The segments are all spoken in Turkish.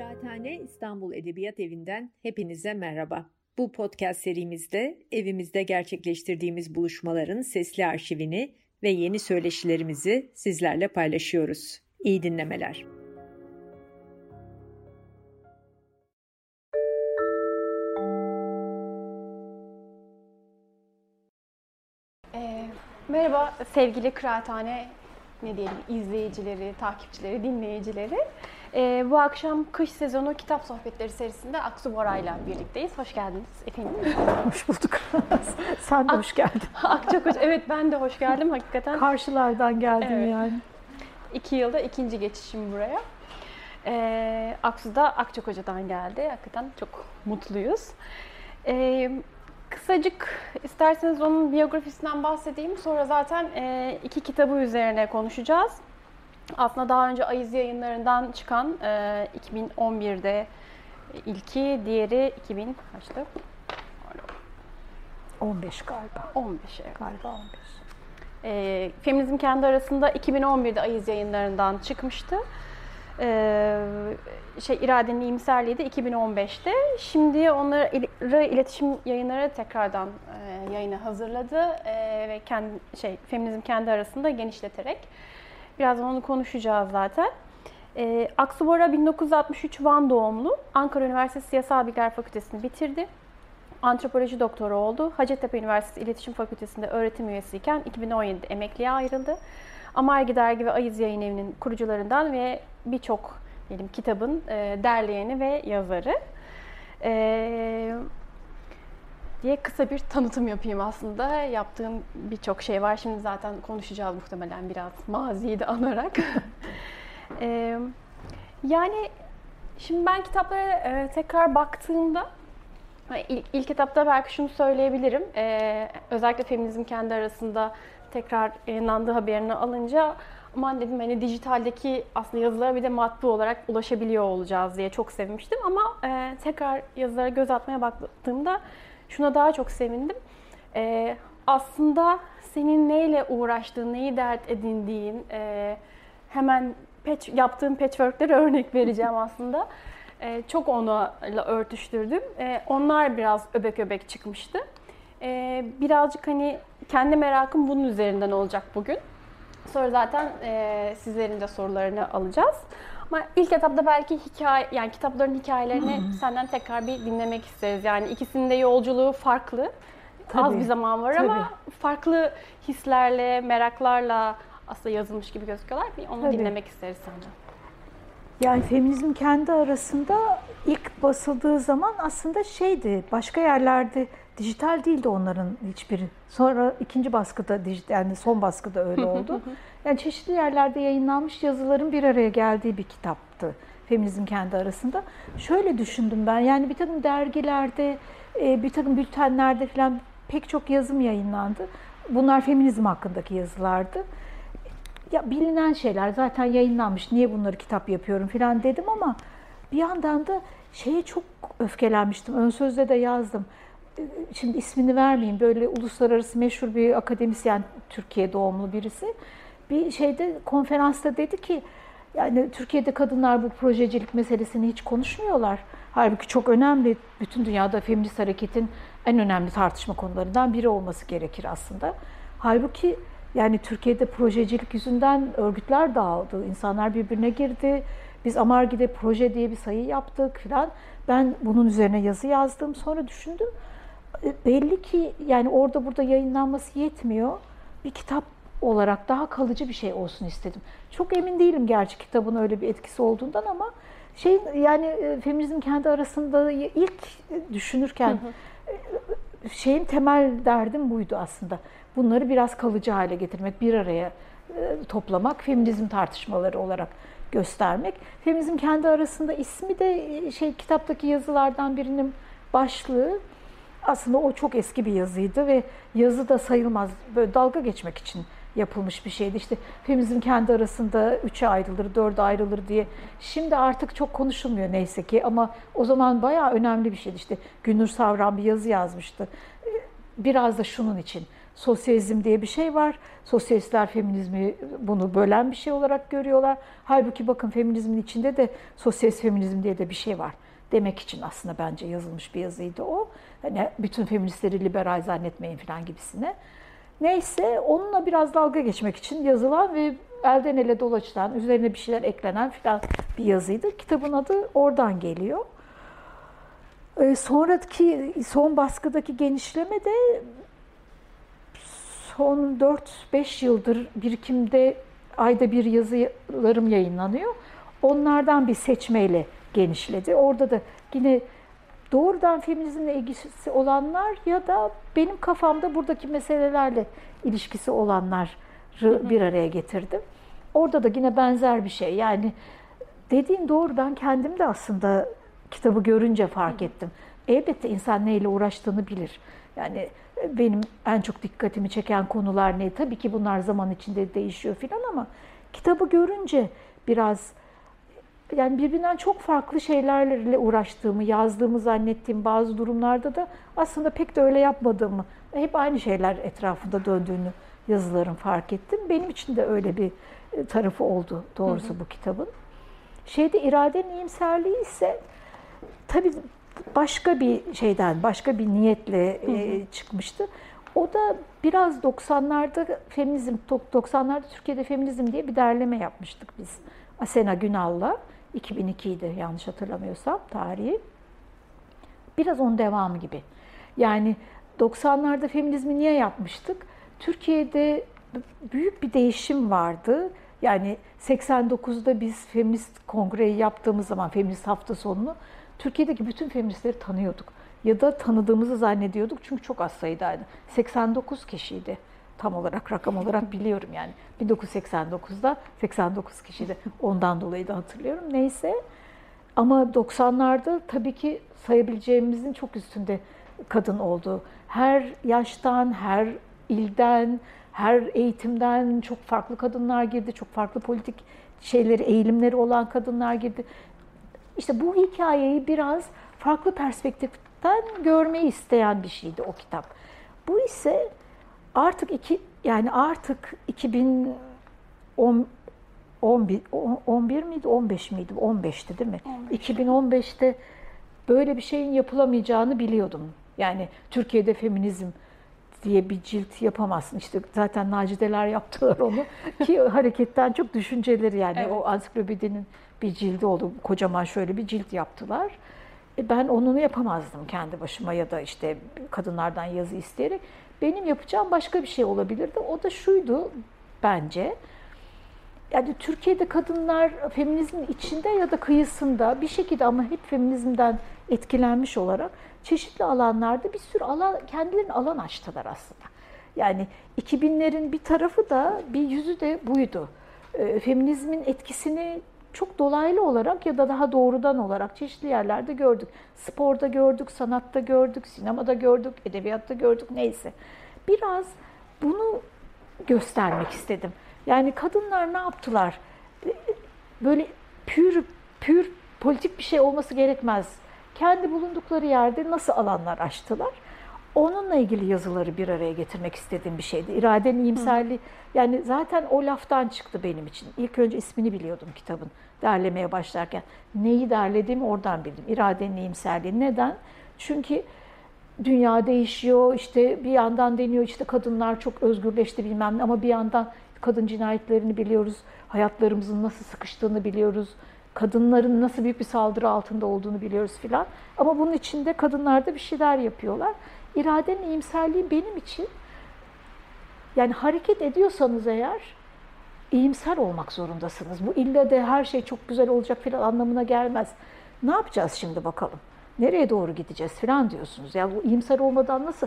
Kıraathane İstanbul Edebiyat Evi'nden hepinize merhaba. Bu podcast serimizde evimizde gerçekleştirdiğimiz buluşmaların sesli arşivini ve yeni söyleşilerimizi sizlerle paylaşıyoruz. İyi dinlemeler. Ee, merhaba sevgili Kıraathane ne diyelim izleyicileri, takipçileri, dinleyicileri. Ee, bu akşam kış sezonu kitap sohbetleri serisinde Aksu Bora'yla birlikteyiz. Hoş geldiniz efendim. Hoş bulduk. Sen de hoş geldin. Ak hoş. Evet ben de hoş geldim hakikaten. Karşılardan geldim Evet. yani. İki yılda ikinci geçişim buraya. Ee, Aksu da Akçakoca'dan geldi. Hakikaten çok mutluyuz. Ee, kısacık isterseniz onun biyografisinden bahsedeyim. Sonra zaten e, iki kitabı üzerine konuşacağız. Aslında daha önce Ayız yayınlarından çıkan e, 2011'de ilki, diğeri 2000 kaçtı? 15 galiba. 15 evet. Galiba 15. E, Feminizm kendi arasında 2011'de Ayız yayınlarından çıkmıştı. E, şey iradenin iyimserliği de 2015'te. Şimdi onları il- iletişim yayınları tekrardan e, yayına hazırladı E, ve kendi şey feminizm kendi arasında genişleterek birazdan onu konuşacağız zaten. E, Aksu Bora 1963 Van doğumlu. Ankara Üniversitesi Siyasal Bilgiler Fakültesini bitirdi. Antropoloji doktoru oldu. Hacettepe Üniversitesi İletişim Fakültesi'nde öğretim üyesiyken 2017'de emekliye ayrıldı. Amargi Dergi ve Ayız Yayın Evi'nin kurucularından ve birçok kitabın e, derleyeni ve yazarı. E, diye kısa bir tanıtım yapayım aslında. Yaptığım birçok şey var. Şimdi zaten konuşacağız muhtemelen biraz maziyi de anarak. E, yani şimdi ben kitaplara e, tekrar baktığımda İlk, ilk etapta belki şunu söyleyebilirim. Ee, özellikle feminizm kendi arasında tekrar yayınlandığı haberini alınca aman dedim hani dijitaldeki aslında yazılara bir de matbu olarak ulaşabiliyor olacağız diye çok sevinmiştim. Ama e, tekrar yazılara göz atmaya baktığımda şuna daha çok sevindim. E, aslında senin neyle uğraştığın, neyi dert edindiğin, e, hemen patch, yaptığım patchwork'lere örnek vereceğim aslında. Ee, çok onunla örtüştürdüm. Ee, onlar biraz öbek öbek çıkmıştı. Ee, birazcık hani kendi merakım bunun üzerinden olacak bugün. Sonra zaten e, sizlerin de sorularını alacağız. Ama ilk etapta belki hikaye, yani kitapların hikayelerini senden tekrar bir dinlemek isteriz. Yani ikisinin de yolculuğu farklı. Az Tabii, bir zaman var ama farklı hislerle, meraklarla aslında yazılmış gibi gözüküyorlar. Bir onu Tabii. dinlemek isteriz senden. Yani feminizm kendi arasında ilk basıldığı zaman aslında şeydi, başka yerlerde dijital değildi onların hiçbiri. Sonra ikinci baskıda, dijital, yani son baskıda öyle oldu. Yani çeşitli yerlerde yayınlanmış yazıların bir araya geldiği bir kitaptı feminizm kendi arasında. Şöyle düşündüm ben, yani bir takım dergilerde, e, bir takım bültenlerde falan pek çok yazım yayınlandı. Bunlar feminizm hakkındaki yazılardı. Ya bilinen şeyler zaten yayınlanmış. Niye bunları kitap yapıyorum falan dedim ama bir yandan da şeye çok öfkelenmiştim. Ön sözde de yazdım. Şimdi ismini vermeyeyim. Böyle uluslararası meşhur bir akademisyen Türkiye doğumlu birisi. Bir şeyde konferansta dedi ki yani Türkiye'de kadınlar bu projecilik meselesini hiç konuşmuyorlar. Halbuki çok önemli. Bütün dünyada feminist hareketin en önemli tartışma konularından biri olması gerekir aslında. Halbuki yani Türkiye'de projecilik yüzünden örgütler dağıldı, insanlar birbirine girdi. Biz Amargi'de proje diye bir sayı yaptık filan. Ben bunun üzerine yazı yazdım. Sonra düşündüm. Belli ki yani orada burada yayınlanması yetmiyor. Bir kitap olarak daha kalıcı bir şey olsun istedim. Çok emin değilim gerçi kitabın öyle bir etkisi olduğundan ama şey yani e, feminizm kendi arasında ilk düşünürken e, şeyin temel derdim buydu aslında. Bunları biraz kalıcı hale getirmek, bir araya e, toplamak, feminizm tartışmaları olarak göstermek. Feminizm kendi arasında ismi de şey kitaptaki yazılardan birinin başlığı. Aslında o çok eski bir yazıydı ve yazı da sayılmaz. Böyle dalga geçmek için yapılmış bir şeydi. İşte feminizm kendi arasında üçe ayrılır, dörde ayrılır diye. Şimdi artık çok konuşulmuyor neyse ki ama o zaman bayağı önemli bir şeydi. İşte Günür Savran bir yazı yazmıştı. Biraz da şunun için. Sosyalizm diye bir şey var. Sosyalistler feminizmi bunu bölen bir şey olarak görüyorlar. Halbuki bakın feminizmin içinde de sosyalist feminizm diye de bir şey var. Demek için aslında bence yazılmış bir yazıydı o. Hani bütün feministleri liberal zannetmeyin falan gibisine. Neyse onunla biraz dalga geçmek için yazılan ve elden ele dolaşılan, üzerine bir şeyler eklenen falan bir yazıydı. Kitabın adı oradan geliyor. Ee, sonraki son baskıdaki genişleme de son 4-5 yıldır birikimde ayda bir yazılarım yayınlanıyor. Onlardan bir seçmeyle genişledi. Orada da yine doğrudan feminizmle ilgisi olanlar ya da benim kafamda buradaki meselelerle ilişkisi olanları bir araya getirdim. Orada da yine benzer bir şey. Yani dediğin doğru ben kendim de aslında kitabı görünce fark ettim. Elbette insan neyle uğraştığını bilir. Yani e, benim en çok dikkatimi çeken konular ne? Tabii ki bunlar zaman içinde değişiyor filan ama kitabı görünce biraz yani birbirinden çok farklı şeylerle uğraştığımı, yazdığımı zannettiğim bazı durumlarda da aslında pek de öyle yapmadığımı, hep aynı şeyler etrafında döndüğünü yazıların fark ettim. Benim için de öyle bir e, tarafı oldu doğrusu hı hı. bu kitabın. Şeyde iradenin iyimserliği ise tabii başka bir şeyden, başka bir niyetle hı hı. E, çıkmıştı. O da biraz 90'larda feminizm, 90'larda Türkiye'de feminizm diye bir derleme yapmıştık biz. Asena Günal'la. 2002'ydi yanlış hatırlamıyorsam tarihi. Biraz onun devamı gibi. Yani 90'larda feminizmi niye yapmıştık? Türkiye'de büyük bir değişim vardı. Yani 89'da biz feminist kongreyi yaptığımız zaman, feminist hafta sonunu Türkiye'deki bütün feministleri tanıyorduk. Ya da tanıdığımızı zannediyorduk çünkü çok az sayıdaydı. 89 kişiydi tam olarak rakam olarak biliyorum yani. 1989'da 89 kişiydi. Ondan dolayı da hatırlıyorum. Neyse. Ama 90'larda tabii ki sayabileceğimizin çok üstünde kadın oldu. Her yaştan, her ilden, her eğitimden çok farklı kadınlar girdi. Çok farklı politik şeyleri, eğilimleri olan kadınlar girdi. İşte bu hikayeyi biraz farklı perspektiften görmeyi isteyen bir şeydi o kitap. Bu ise artık iki yani artık 2010 11, 11 miydi 15 miydi 15'ti değil mi? 15. 2015'te böyle bir şeyin yapılamayacağını biliyordum. Yani Türkiye'de feminizm diye bir cilt yapamazsın. İşte zaten Nacideler yaptılar onu ki hareketten çok düşünceleri yani evet. o ansiklopedinin bir cildi oldu. Kocaman şöyle bir cilt yaptılar. E ben onu yapamazdım kendi başıma ya da işte kadınlardan yazı isteyerek. Benim yapacağım başka bir şey olabilirdi. O da şuydu bence. Yani Türkiye'de kadınlar feminizmin içinde ya da kıyısında bir şekilde ama hep feminizmden etkilenmiş olarak çeşitli alanlarda bir sürü alan, kendilerine alan açtılar aslında. Yani 2000'lerin bir tarafı da bir yüzü de buydu. E, feminizmin etkisini çok dolaylı olarak ya da daha doğrudan olarak çeşitli yerlerde gördük. Sporda gördük, sanatta gördük, sinemada gördük, edebiyatta gördük neyse. Biraz bunu göstermek istedim. Yani kadınlar ne yaptılar? Böyle pür pür politik bir şey olması gerekmez. Kendi bulundukları yerde nasıl alanlar açtılar? Onunla ilgili yazıları bir araya getirmek istediğim bir şeydi. İradenin iyimserliği. Yani zaten o laftan çıktı benim için. İlk önce ismini biliyordum kitabın derlemeye başlarken. Neyi derlediğimi oradan bildim. İradenin iyimserliği. Neden? Çünkü dünya değişiyor. İşte bir yandan deniyor işte kadınlar çok özgürleşti bilmem ne ama bir yandan kadın cinayetlerini biliyoruz. Hayatlarımızın nasıl sıkıştığını biliyoruz. Kadınların nasıl büyük bir saldırı altında olduğunu biliyoruz filan. Ama bunun içinde kadınlar da bir şeyler yapıyorlar. İradenin iyimserliği benim için yani hareket ediyorsanız eğer iyimser olmak zorundasınız. Bu illa de her şey çok güzel olacak filan anlamına gelmez. Ne yapacağız şimdi bakalım? Nereye doğru gideceğiz filan diyorsunuz. Ya bu iyimser olmadan nasıl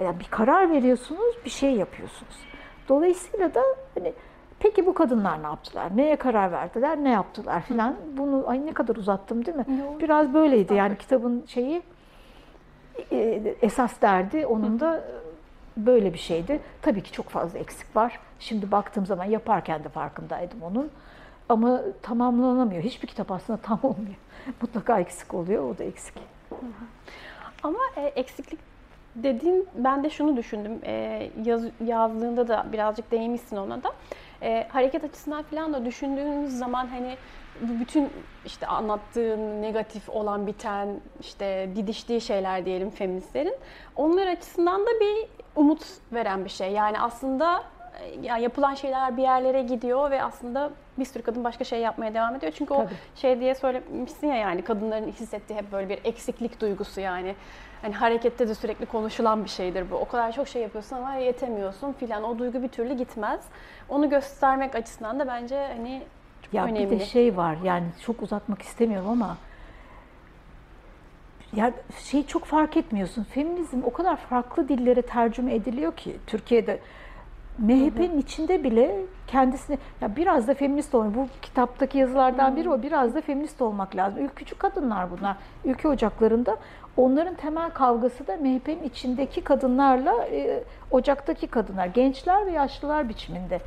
yani bir karar veriyorsunuz, bir şey yapıyorsunuz. Dolayısıyla da hani peki bu kadınlar ne yaptılar? Neye karar verdiler? Ne yaptılar filan? Bunu ay ne kadar uzattım değil mi? Biraz böyleydi yani kitabın şeyi esas derdi onun da böyle bir şeydi. Tabii ki çok fazla eksik var. Şimdi baktığım zaman yaparken de farkındaydım onun. Ama tamamlanamıyor. Hiçbir kitap aslında tam olmuyor. Mutlaka eksik oluyor, o da eksik. Ama e, eksiklik dediğin ben de şunu düşündüm. E, yaz, yazdığında da birazcık değinmişsin ona da. E, hareket açısından falan da düşündüğünüz zaman hani bütün işte anlattığın negatif olan biten işte didiştiği şeyler diyelim feministlerin onlar açısından da bir umut veren bir şey. Yani aslında ya yapılan şeyler bir yerlere gidiyor ve aslında bir sürü kadın başka şey yapmaya devam ediyor. Çünkü o şey diye söylemişsin ya yani kadınların hissettiği hep böyle bir eksiklik duygusu yani. Hani harekette de sürekli konuşulan bir şeydir bu. O kadar çok şey yapıyorsun ama yetemiyorsun filan. O duygu bir türlü gitmez. Onu göstermek açısından da bence hani ya önemli. Bir de şey var yani çok uzatmak istemiyorum ama ya şey çok fark etmiyorsun. Feminizm o kadar farklı dillere tercüme ediliyor ki Türkiye'de MHP'nin içinde bile kendisini ya biraz da feminist olmak. Bu kitaptaki yazılardan biri o. Biraz da feminist olmak lazım. Ülkücü kadınlar bunlar. Ülke ocaklarında onların temel kavgası da MHP'nin içindeki kadınlarla e, ocaktaki kadınlar, gençler ve yaşlılar biçiminde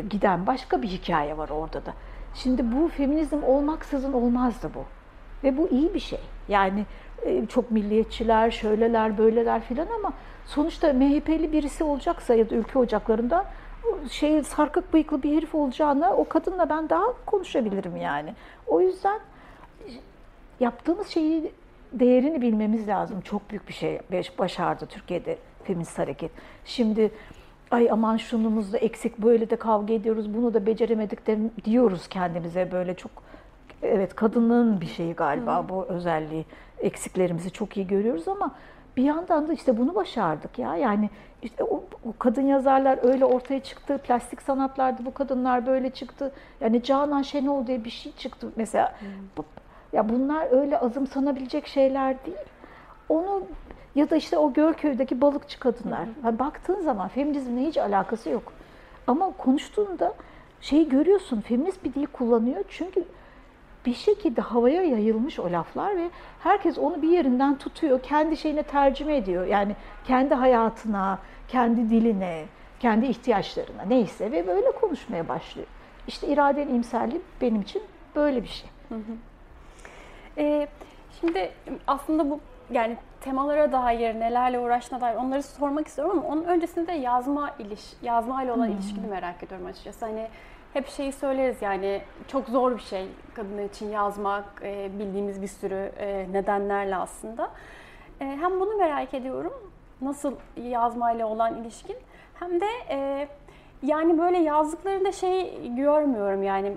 giden başka bir hikaye var orada da. Şimdi bu feminizm olmaksızın olmazdı bu. Ve bu iyi bir şey. Yani e, çok milliyetçiler, şöyleler, böyleler filan ama sonuçta MHP'li birisi olacaksa ya da ülke ocaklarında şey sarkık bıyıklı bir herif olacağına o kadınla ben daha konuşabilirim yani. O yüzden yaptığımız şeyi değerini bilmemiz lazım. Çok büyük bir şey başardı Türkiye'de feminist hareket. Şimdi ay aman şunumuz da eksik böyle de kavga ediyoruz bunu da beceremedik de diyoruz kendimize böyle çok evet kadının bir şeyi galiba Hı. bu özelliği eksiklerimizi çok iyi görüyoruz ama bir yandan da işte bunu başardık ya. Yani işte o, o kadın yazarlar öyle ortaya çıktı. Plastik sanatlarda bu kadınlar böyle çıktı. Yani Canan Şenol diye bir şey çıktı mesela. Hmm. Ya bunlar öyle azımsanabilecek şeyler değil. Onu ya da işte o Gölköy'deki balıkçı kadınlar. Yani baktığın zaman feminizmle hiç alakası yok. Ama konuştuğunda şeyi görüyorsun. Feminist bir dil kullanıyor. Çünkü bir şekilde havaya yayılmış o laflar ve herkes onu bir yerinden tutuyor, kendi şeyine tercüme ediyor. Yani kendi hayatına, kendi diline, kendi ihtiyaçlarına neyse ve böyle konuşmaya başlıyor. İşte iradenin imserliği benim için böyle bir şey. Hı hı. Ee, şimdi aslında bu yani temalara dair, nelerle uğraştığına dair onları sormak istiyorum ama onun öncesinde yazma iliş, yazma ile olan hmm. ilişkini merak ediyorum açıkçası. Hani hep şeyi söyleriz yani çok zor bir şey kadınlar için yazmak, e, bildiğimiz bir sürü e, nedenlerle aslında. E, hem bunu merak ediyorum, nasıl yazmayla olan ilişkin, hem de yani böyle yazdıklarında şey görmüyorum yani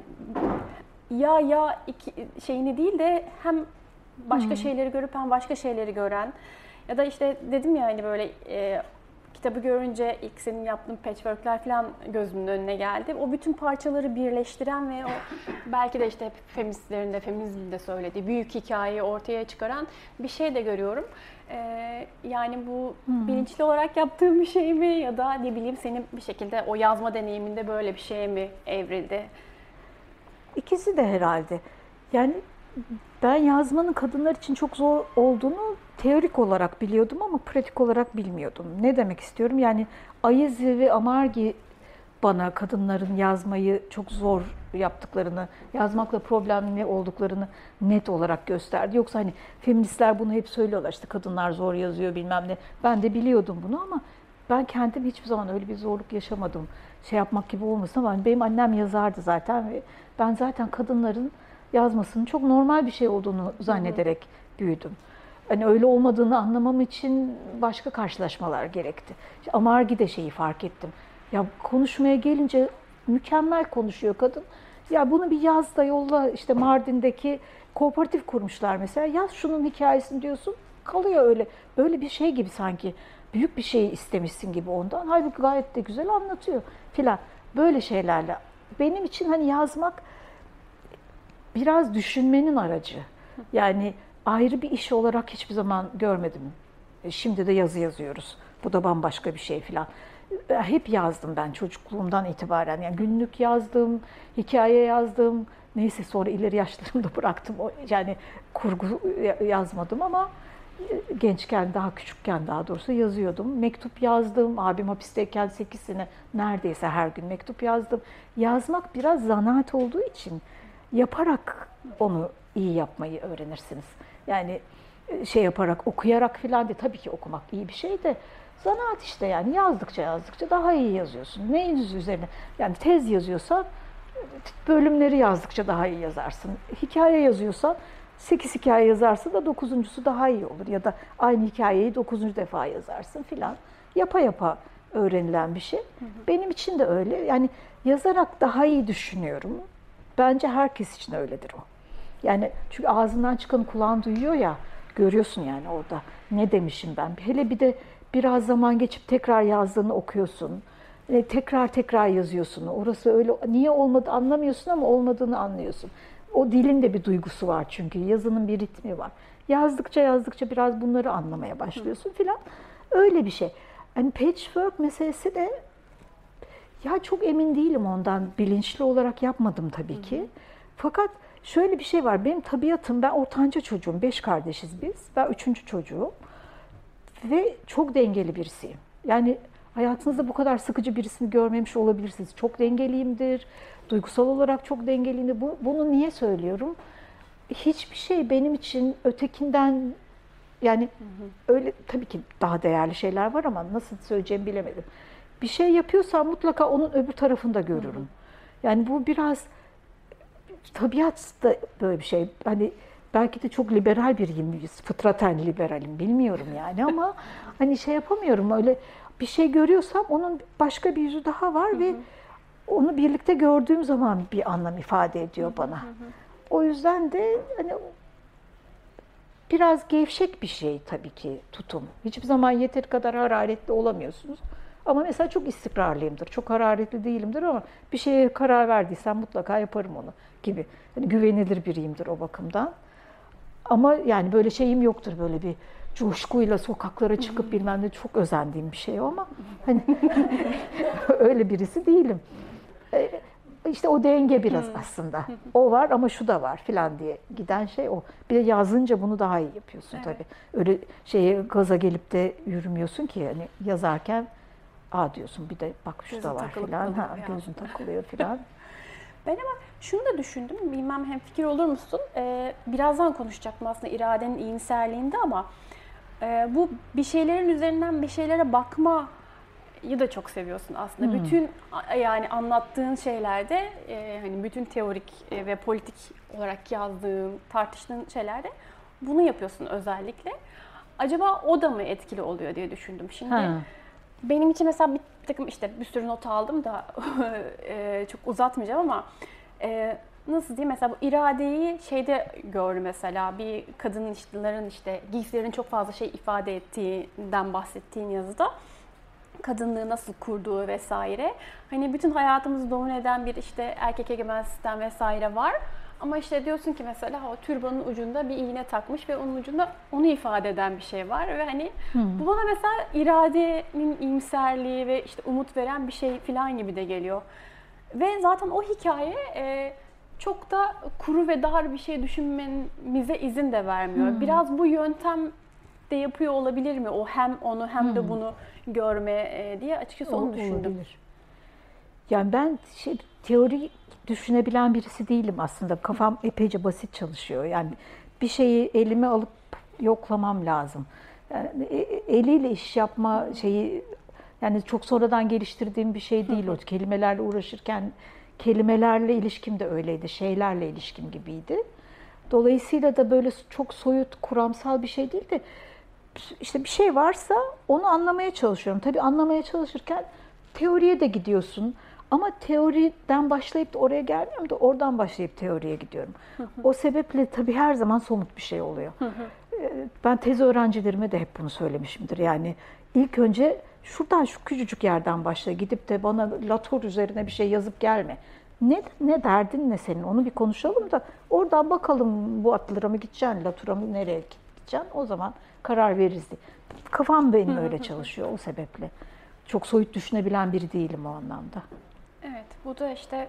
ya ya iki şeyini değil de hem başka hmm. şeyleri görüp hem başka şeyleri gören ya da işte dedim ya hani böyle kitabı görünce ilk senin yaptığın patchworkler falan gözümün önüne geldi. O bütün parçaları birleştiren ve o belki de işte feministlerin de feminizmin de söylediği büyük hikayeyi ortaya çıkaran bir şey de görüyorum. Ee, yani bu hmm. bilinçli olarak yaptığım bir şey mi ya da ne bileyim senin bir şekilde o yazma deneyiminde böyle bir şey mi evrildi? İkisi de herhalde. Yani ben yazmanın kadınlar için çok zor olduğunu teorik olarak biliyordum ama pratik olarak bilmiyordum. Ne demek istiyorum? Yani Ayezi ve Amargi bana kadınların yazmayı çok zor yaptıklarını, yazmakla problemli olduklarını net olarak gösterdi. Yoksa hani feministler bunu hep söylüyorlar işte kadınlar zor yazıyor bilmem ne. Ben de biliyordum bunu ama ben kendim hiçbir zaman öyle bir zorluk yaşamadım. Şey yapmak gibi olmasın ama benim annem yazardı zaten ve ben zaten kadınların yazmasının çok normal bir şey olduğunu zannederek büyüdüm. Hani öyle olmadığını anlamam için başka karşılaşmalar gerekti. İşte Amargi de şeyi fark ettim. Ya konuşmaya gelince mükemmel konuşuyor kadın. Ya bunu bir yaz da yolla işte Mardin'deki kooperatif kurmuşlar mesela. Yaz şunun hikayesini diyorsun kalıyor öyle. Böyle bir şey gibi sanki. Büyük bir şey istemişsin gibi ondan. Halbuki gayet de güzel anlatıyor filan. Böyle şeylerle. Benim için hani yazmak biraz düşünmenin aracı. Yani ayrı bir iş olarak hiçbir zaman görmedim. E, şimdi de yazı yazıyoruz. Bu da bambaşka bir şey filan. E, hep yazdım ben çocukluğumdan itibaren. Yani günlük yazdım, hikaye yazdım. Neyse sonra ileri yaşlarımda bıraktım. Yani kurgu yazmadım ama e, gençken, daha küçükken daha doğrusu yazıyordum. Mektup yazdım. Abim hapisteyken 8 sene neredeyse her gün mektup yazdım. Yazmak biraz zanaat olduğu için yaparak onu iyi yapmayı öğrenirsiniz. Yani e, şey yaparak, okuyarak falan değil. Tabii ki okumak iyi bir şey de zanaat işte yani yazdıkça yazdıkça daha iyi yazıyorsun. Neyin üzerine? Yani tez yazıyorsan bölümleri yazdıkça daha iyi yazarsın. Hikaye yazıyorsan 8 hikaye yazarsın da dokuzuncusu daha iyi olur. Ya da aynı hikayeyi dokuzuncu defa yazarsın filan. Yapa yapa öğrenilen bir şey. Hı hı. Benim için de öyle. Yani yazarak daha iyi düşünüyorum. Bence herkes için öyledir o. Yani çünkü ağzından çıkan kulağın duyuyor ya, görüyorsun yani orada ne demişim ben. Hele bir de biraz zaman geçip tekrar yazdığını okuyorsun. E, tekrar tekrar yazıyorsun. Orası öyle niye olmadı anlamıyorsun ama olmadığını anlıyorsun. O dilin de bir duygusu var çünkü yazının bir ritmi var. Yazdıkça yazdıkça biraz bunları anlamaya başlıyorsun filan. Öyle bir şey. Hani patchwork meselesi de ya çok emin değilim ondan. Bilinçli olarak yapmadım tabii ki. Hı hı. Fakat şöyle bir şey var. Benim tabiatım, ben ortanca çocuğum. Beş kardeşiz biz. Ben üçüncü çocuğum. Ve çok dengeli birisiyim. Yani hayatınızda bu kadar sıkıcı birisini görmemiş olabilirsiniz. Çok dengeliyimdir. Duygusal olarak çok dengeliyimdir. Bu, bunu niye söylüyorum? Hiçbir şey benim için ötekinden yani hı hı. öyle tabii ki daha değerli şeyler var ama nasıl söyleyeceğimi bilemedim. Bir şey yapıyorsam mutlaka onun öbür tarafını da görürüm. Hı hı. Yani bu biraz tabiat da böyle bir şey. Hani belki de çok liberal biriyim, fıtraten liberalim bilmiyorum yani ama hani şey yapamıyorum öyle bir şey görüyorsam onun başka bir yüzü daha var hı hı. ve onu birlikte gördüğüm zaman bir anlam ifade ediyor bana. Hı hı. O yüzden de hani biraz gevşek bir şey tabii ki tutum. Hiçbir zaman yeteri kadar hararetli olamıyorsunuz. Ama mesela çok istikrarlıyımdır. Çok hararetli değilimdir ama bir şeye karar verdiysem mutlaka yaparım onu gibi. Yani güvenilir biriyimdir o bakımdan. Ama yani böyle şeyim yoktur böyle bir coşkuyla sokaklara çıkıp bilmem ne çok özendiğim bir şey ama hani öyle birisi değilim. E, işte o denge biraz aslında. O var ama şu da var filan diye giden şey o. Bir de yazınca bunu daha iyi yapıyorsun evet. tabii. Öyle şeye gaza gelip de yürümüyorsun ki yani yazarken aa diyorsun bir de bak şu da var filan. Ha, gözün takılıyor filan. Ben ama şunu da düşündüm, bilmem hem fikir olur musun? Ee, birazdan konuşacaktım aslında iradenin iyimserliğinde ama e, bu bir şeylerin üzerinden bir şeylere bakma ya da çok seviyorsun aslında. Hmm. Bütün yani anlattığın şeylerde e, hani bütün teorik e, ve politik olarak yazdığın, tartıştığın şeylerde bunu yapıyorsun özellikle. Acaba o da mı etkili oluyor diye düşündüm. Şimdi ha. Benim için mesela bir takım işte bir sürü not aldım da e, çok uzatmayacağım ama e, nasıl diyeyim mesela bu iradeyi şeyde gördüm mesela bir kadının işlerin işte giysilerin çok fazla şey ifade ettiğinden bahsettiğin yazıda kadınlığı nasıl kurduğu vesaire. Hani bütün hayatımızı domine eden bir işte erkek egemen sistem vesaire var. Ama işte diyorsun ki mesela o türbanın ucunda bir iğne takmış ve onun ucunda onu ifade eden bir şey var ve hani hmm. bu bana mesela iradenin iyimserliği ve işte umut veren bir şey falan gibi de geliyor. Ve zaten o hikaye e, çok da kuru ve dar bir şey düşünmemize izin de vermiyor. Hmm. Biraz bu yöntem de yapıyor olabilir mi? O hem onu hem hmm. de bunu görme e, diye açıkçası o, onu düşündüm. Olabilir. Yani ben şey, teori düşünebilen birisi değilim aslında. Kafam epeyce basit çalışıyor. Yani bir şeyi elime alıp yoklamam lazım. Yani e, eliyle iş yapma şeyi yani çok sonradan geliştirdiğim bir şey değil o. Kelimelerle uğraşırken kelimelerle ilişkim de öyleydi. Şeylerle ilişkim gibiydi. Dolayısıyla da böyle çok soyut, kuramsal bir şey değil de işte bir şey varsa onu anlamaya çalışıyorum. Tabii anlamaya çalışırken teoriye de gidiyorsun. Ama teoriden başlayıp da oraya gelmiyorum da oradan başlayıp teoriye gidiyorum. O sebeple tabii her zaman somut bir şey oluyor. Ee, ben tez öğrencilerime de hep bunu söylemişimdir. Yani ilk önce şuradan şu küçücük yerden başla gidip de bana Latour üzerine bir şey yazıp gelme. Ne, ne derdin ne senin onu bir konuşalım da oradan bakalım bu atlıra mı gideceksin, Latour'a mı nereye gideceksin o zaman karar veririz diye. Kafam benim öyle çalışıyor o sebeple. Çok soyut düşünebilen biri değilim o anlamda. Evet, bu da işte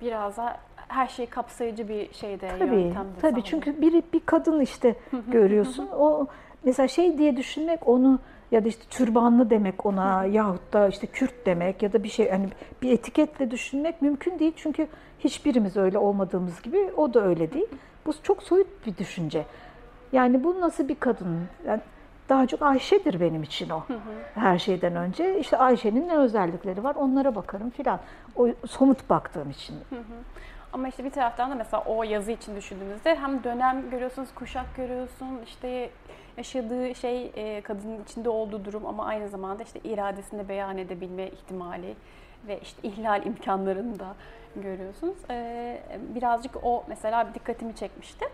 biraz da her şeyi kapsayıcı bir şeyde tabii, yöntemde. Tabii, sanırım. çünkü bir, bir kadın işte görüyorsun. o mesela şey diye düşünmek onu ya da işte türbanlı demek ona yahut da işte Kürt demek ya da bir şey hani bir etiketle düşünmek mümkün değil. Çünkü hiçbirimiz öyle olmadığımız gibi o da öyle değil. Bu çok soyut bir düşünce. Yani bu nasıl bir kadın? Yani daha çok Ayşe'dir benim için o. Her şeyden önce. İşte Ayşe'nin ne özellikleri var onlara bakarım filan. O somut baktığım için. Ama işte bir taraftan da mesela o yazı için düşündüğümüzde hem dönem görüyorsunuz, kuşak görüyorsun, işte yaşadığı şey e, kadının içinde olduğu durum ama aynı zamanda işte iradesini beyan edebilme ihtimali ve işte ihlal imkanlarını da görüyorsunuz. E, birazcık o mesela dikkatimi çekmişti.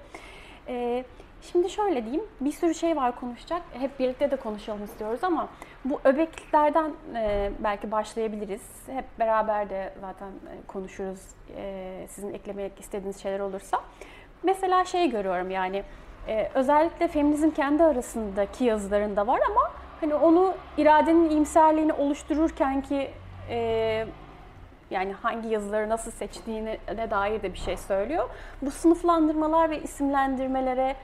Şimdi şöyle diyeyim, bir sürü şey var konuşacak. Hep birlikte de konuşalım istiyoruz ama bu öbekliklerden e, belki başlayabiliriz. Hep beraber de zaten e, konuşuruz. E, sizin eklemek istediğiniz şeyler olursa. Mesela şey görüyorum yani, e, özellikle feminizm kendi arasındaki yazılarında var ama hani onu iradenin iyimserliğini oluştururken ki yani hangi yazıları nasıl seçtiğine dair de bir şey söylüyor. Bu sınıflandırmalar ve isimlendirmelere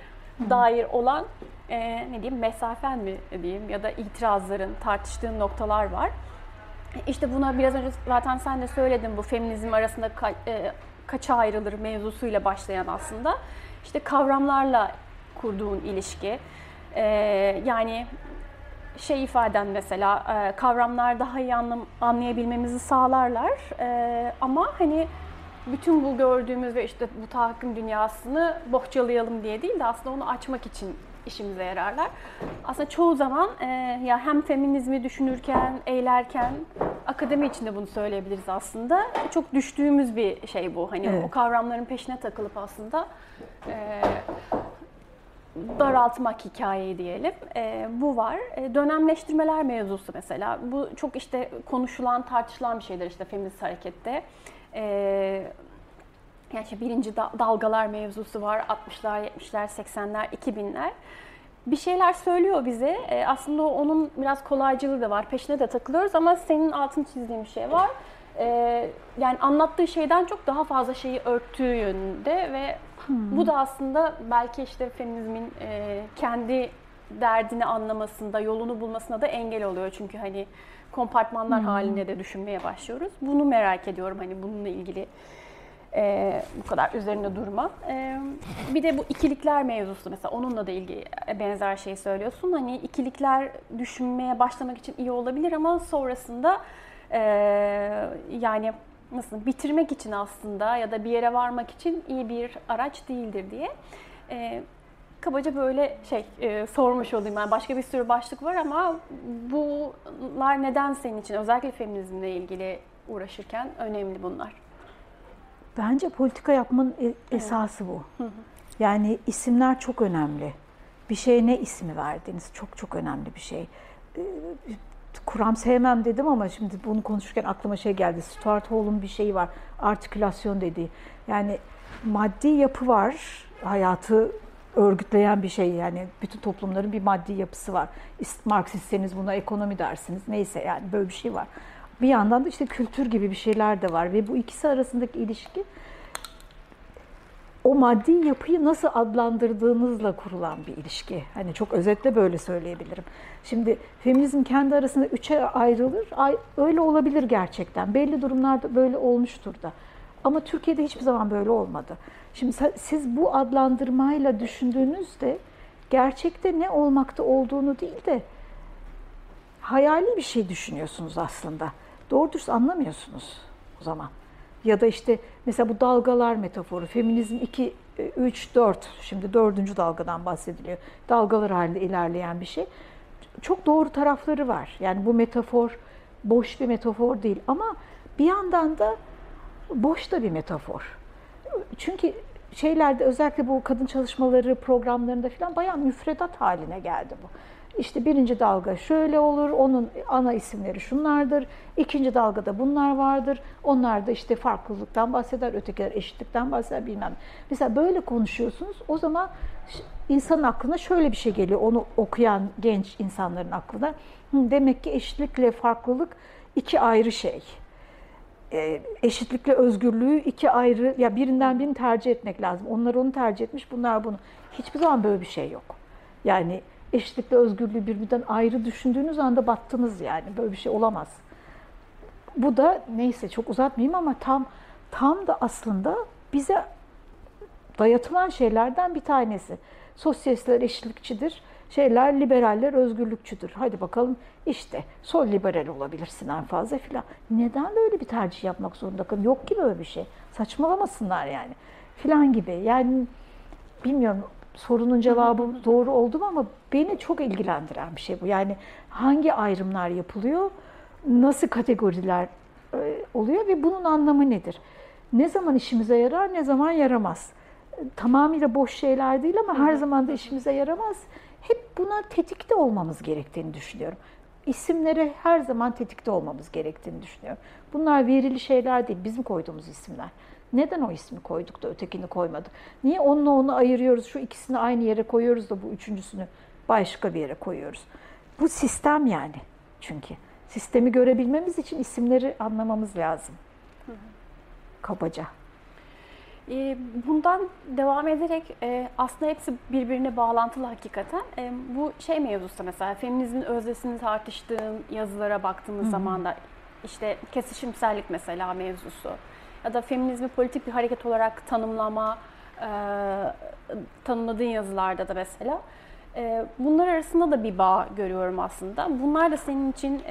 dair olan e, ne diyeyim mesafen mi diyeyim ya da itirazların tartıştığın noktalar var. İşte buna biraz önce zaten sen de söyledin bu feminizm arasında ka, e, kaça ayrılır mevzusuyla başlayan aslında. İşte kavramlarla kurduğun ilişki. E, yani şey ifaden mesela e, kavramlar daha iyi anlam, anlayabilmemizi sağlarlar. E, ama hani bütün bu gördüğümüz ve işte bu tahakküm dünyasını bohçalayalım diye değil de aslında onu açmak için işimize yararlar. Aslında çoğu zaman e, ya hem feminizmi düşünürken, eylerken akademi içinde bunu söyleyebiliriz aslında. Çok düştüğümüz bir şey bu. Hani evet. o kavramların peşine takılıp aslında e, daraltmak hikayeyi diyelim. E, bu var. E, dönemleştirmeler mevzusu mesela. Bu çok işte konuşulan, tartışılan bir şeydir işte feminist harekette. E, yani işte birinci dalgalar mevzusu var. 60'lar, 70'ler, 80'ler, 2000'ler. Bir şeyler söylüyor bize. E, aslında onun biraz kolaycılığı da var. Peşine de takılıyoruz ama senin altını çizdiğin bir şey var. E, yani anlattığı şeyden çok daha fazla şeyi örttüğü yönünde ve hmm. bu da aslında belki işte feminizmin e, kendi derdini anlamasında, yolunu bulmasına da engel oluyor. Çünkü hani kompartmanlar hmm. halinde de düşünmeye başlıyoruz. Bunu merak ediyorum hani bununla ilgili e, bu kadar üzerinde durma. E, bir de bu ikilikler mevzusu mesela onunla da ilgili benzer şey söylüyorsun. Hani ikilikler düşünmeye başlamak için iyi olabilir ama sonrasında e, yani nasıl bitirmek için aslında ya da bir yere varmak için iyi bir araç değildir diye. E, kabaca böyle şey e, sormuş olayım. Yani başka bir sürü başlık var ama bunlar neden senin için özellikle feminizmle ilgili uğraşırken önemli bunlar? Bence politika yapmanın e, esası bu. Yani isimler çok önemli. Bir şeye ne ismi verdiğiniz çok çok önemli bir şey. Ee, kuram sevmem dedim ama şimdi bunu konuşurken aklıma şey geldi. Stuart Hall'un bir şeyi var. Artikülasyon dediği. Yani maddi yapı var. Hayatı örgütleyen bir şey yani bütün toplumların bir maddi yapısı var. Marksistseniz buna ekonomi dersiniz. Neyse yani böyle bir şey var. Bir yandan da işte kültür gibi bir şeyler de var ve bu ikisi arasındaki ilişki o maddi yapıyı nasıl adlandırdığınızla kurulan bir ilişki. Hani çok özetle böyle söyleyebilirim. Şimdi feminizm kendi arasında üçe ayrılır. Öyle olabilir gerçekten. Belli durumlarda böyle olmuştur da. Ama Türkiye'de hiçbir zaman böyle olmadı. Şimdi siz bu adlandırmayla düşündüğünüzde gerçekte ne olmakta olduğunu değil de hayali bir şey düşünüyorsunuz aslında doğru dürüst anlamıyorsunuz o zaman. Ya da işte mesela bu dalgalar metaforu, feminizm 2, 3, 4, şimdi dördüncü dalgadan bahsediliyor. Dalgalar halinde ilerleyen bir şey. Çok doğru tarafları var. Yani bu metafor boş bir metafor değil ama bir yandan da boş da bir metafor. Çünkü şeylerde özellikle bu kadın çalışmaları programlarında falan bayağı müfredat haline geldi bu. İşte birinci dalga şöyle olur, onun ana isimleri şunlardır. İkinci dalgada bunlar vardır. Onlar da işte farklılıktan bahseder, ötekiler eşitlikten bahseder bilmem. Mesela böyle konuşuyorsunuz. O zaman insanın aklına şöyle bir şey geliyor. Onu okuyan genç insanların aklına. Demek ki eşitlikle farklılık iki ayrı şey. E, eşitlikle özgürlüğü iki ayrı, ya birinden birini tercih etmek lazım. Onlar onu tercih etmiş, bunlar bunu. Hiçbir zaman böyle bir şey yok. Yani eşitlikle özgürlüğü birbirinden ayrı düşündüğünüz anda battınız yani. Böyle bir şey olamaz. Bu da neyse çok uzatmayayım ama tam tam da aslında bize dayatılan şeylerden bir tanesi. Sosyalistler eşitlikçidir, şeyler liberaller özgürlükçüdür. Hadi bakalım işte sol liberal olabilirsin en fazla filan. Neden böyle bir tercih yapmak zorunda kalın? Yok ki böyle bir şey. Saçmalamasınlar yani. Filan gibi. Yani bilmiyorum sorunun cevabı doğru oldu mu ama beni çok ilgilendiren bir şey bu. Yani hangi ayrımlar yapılıyor, nasıl kategoriler e, oluyor ve bunun anlamı nedir? Ne zaman işimize yarar, ne zaman yaramaz? Tamamıyla boş şeyler değil ama her zaman da işimize yaramaz. Hep buna tetikte olmamız gerektiğini düşünüyorum. İsimlere her zaman tetikte olmamız gerektiğini düşünüyorum. Bunlar verili şeyler değil, bizim koyduğumuz isimler. Neden o ismi koyduk da ötekini koymadık? Niye onunla onu ayırıyoruz, şu ikisini aynı yere koyuyoruz da bu üçüncüsünü başka bir yere koyuyoruz? Bu sistem yani çünkü. Sistemi görebilmemiz için isimleri anlamamız lazım. Kabaca. Ee, bundan devam ederek e, aslında hepsi birbirine bağlantılı hakikaten. E, bu şey mevzusu mesela feminizmin öznesini tartıştığın yazılara baktığımız zaman da işte kesişimsellik mesela mevzusu ya da feminizmi politik bir hareket olarak tanımlama e, tanımladığın yazılarda da mesela bunlar arasında da bir bağ görüyorum aslında. Bunlar da senin için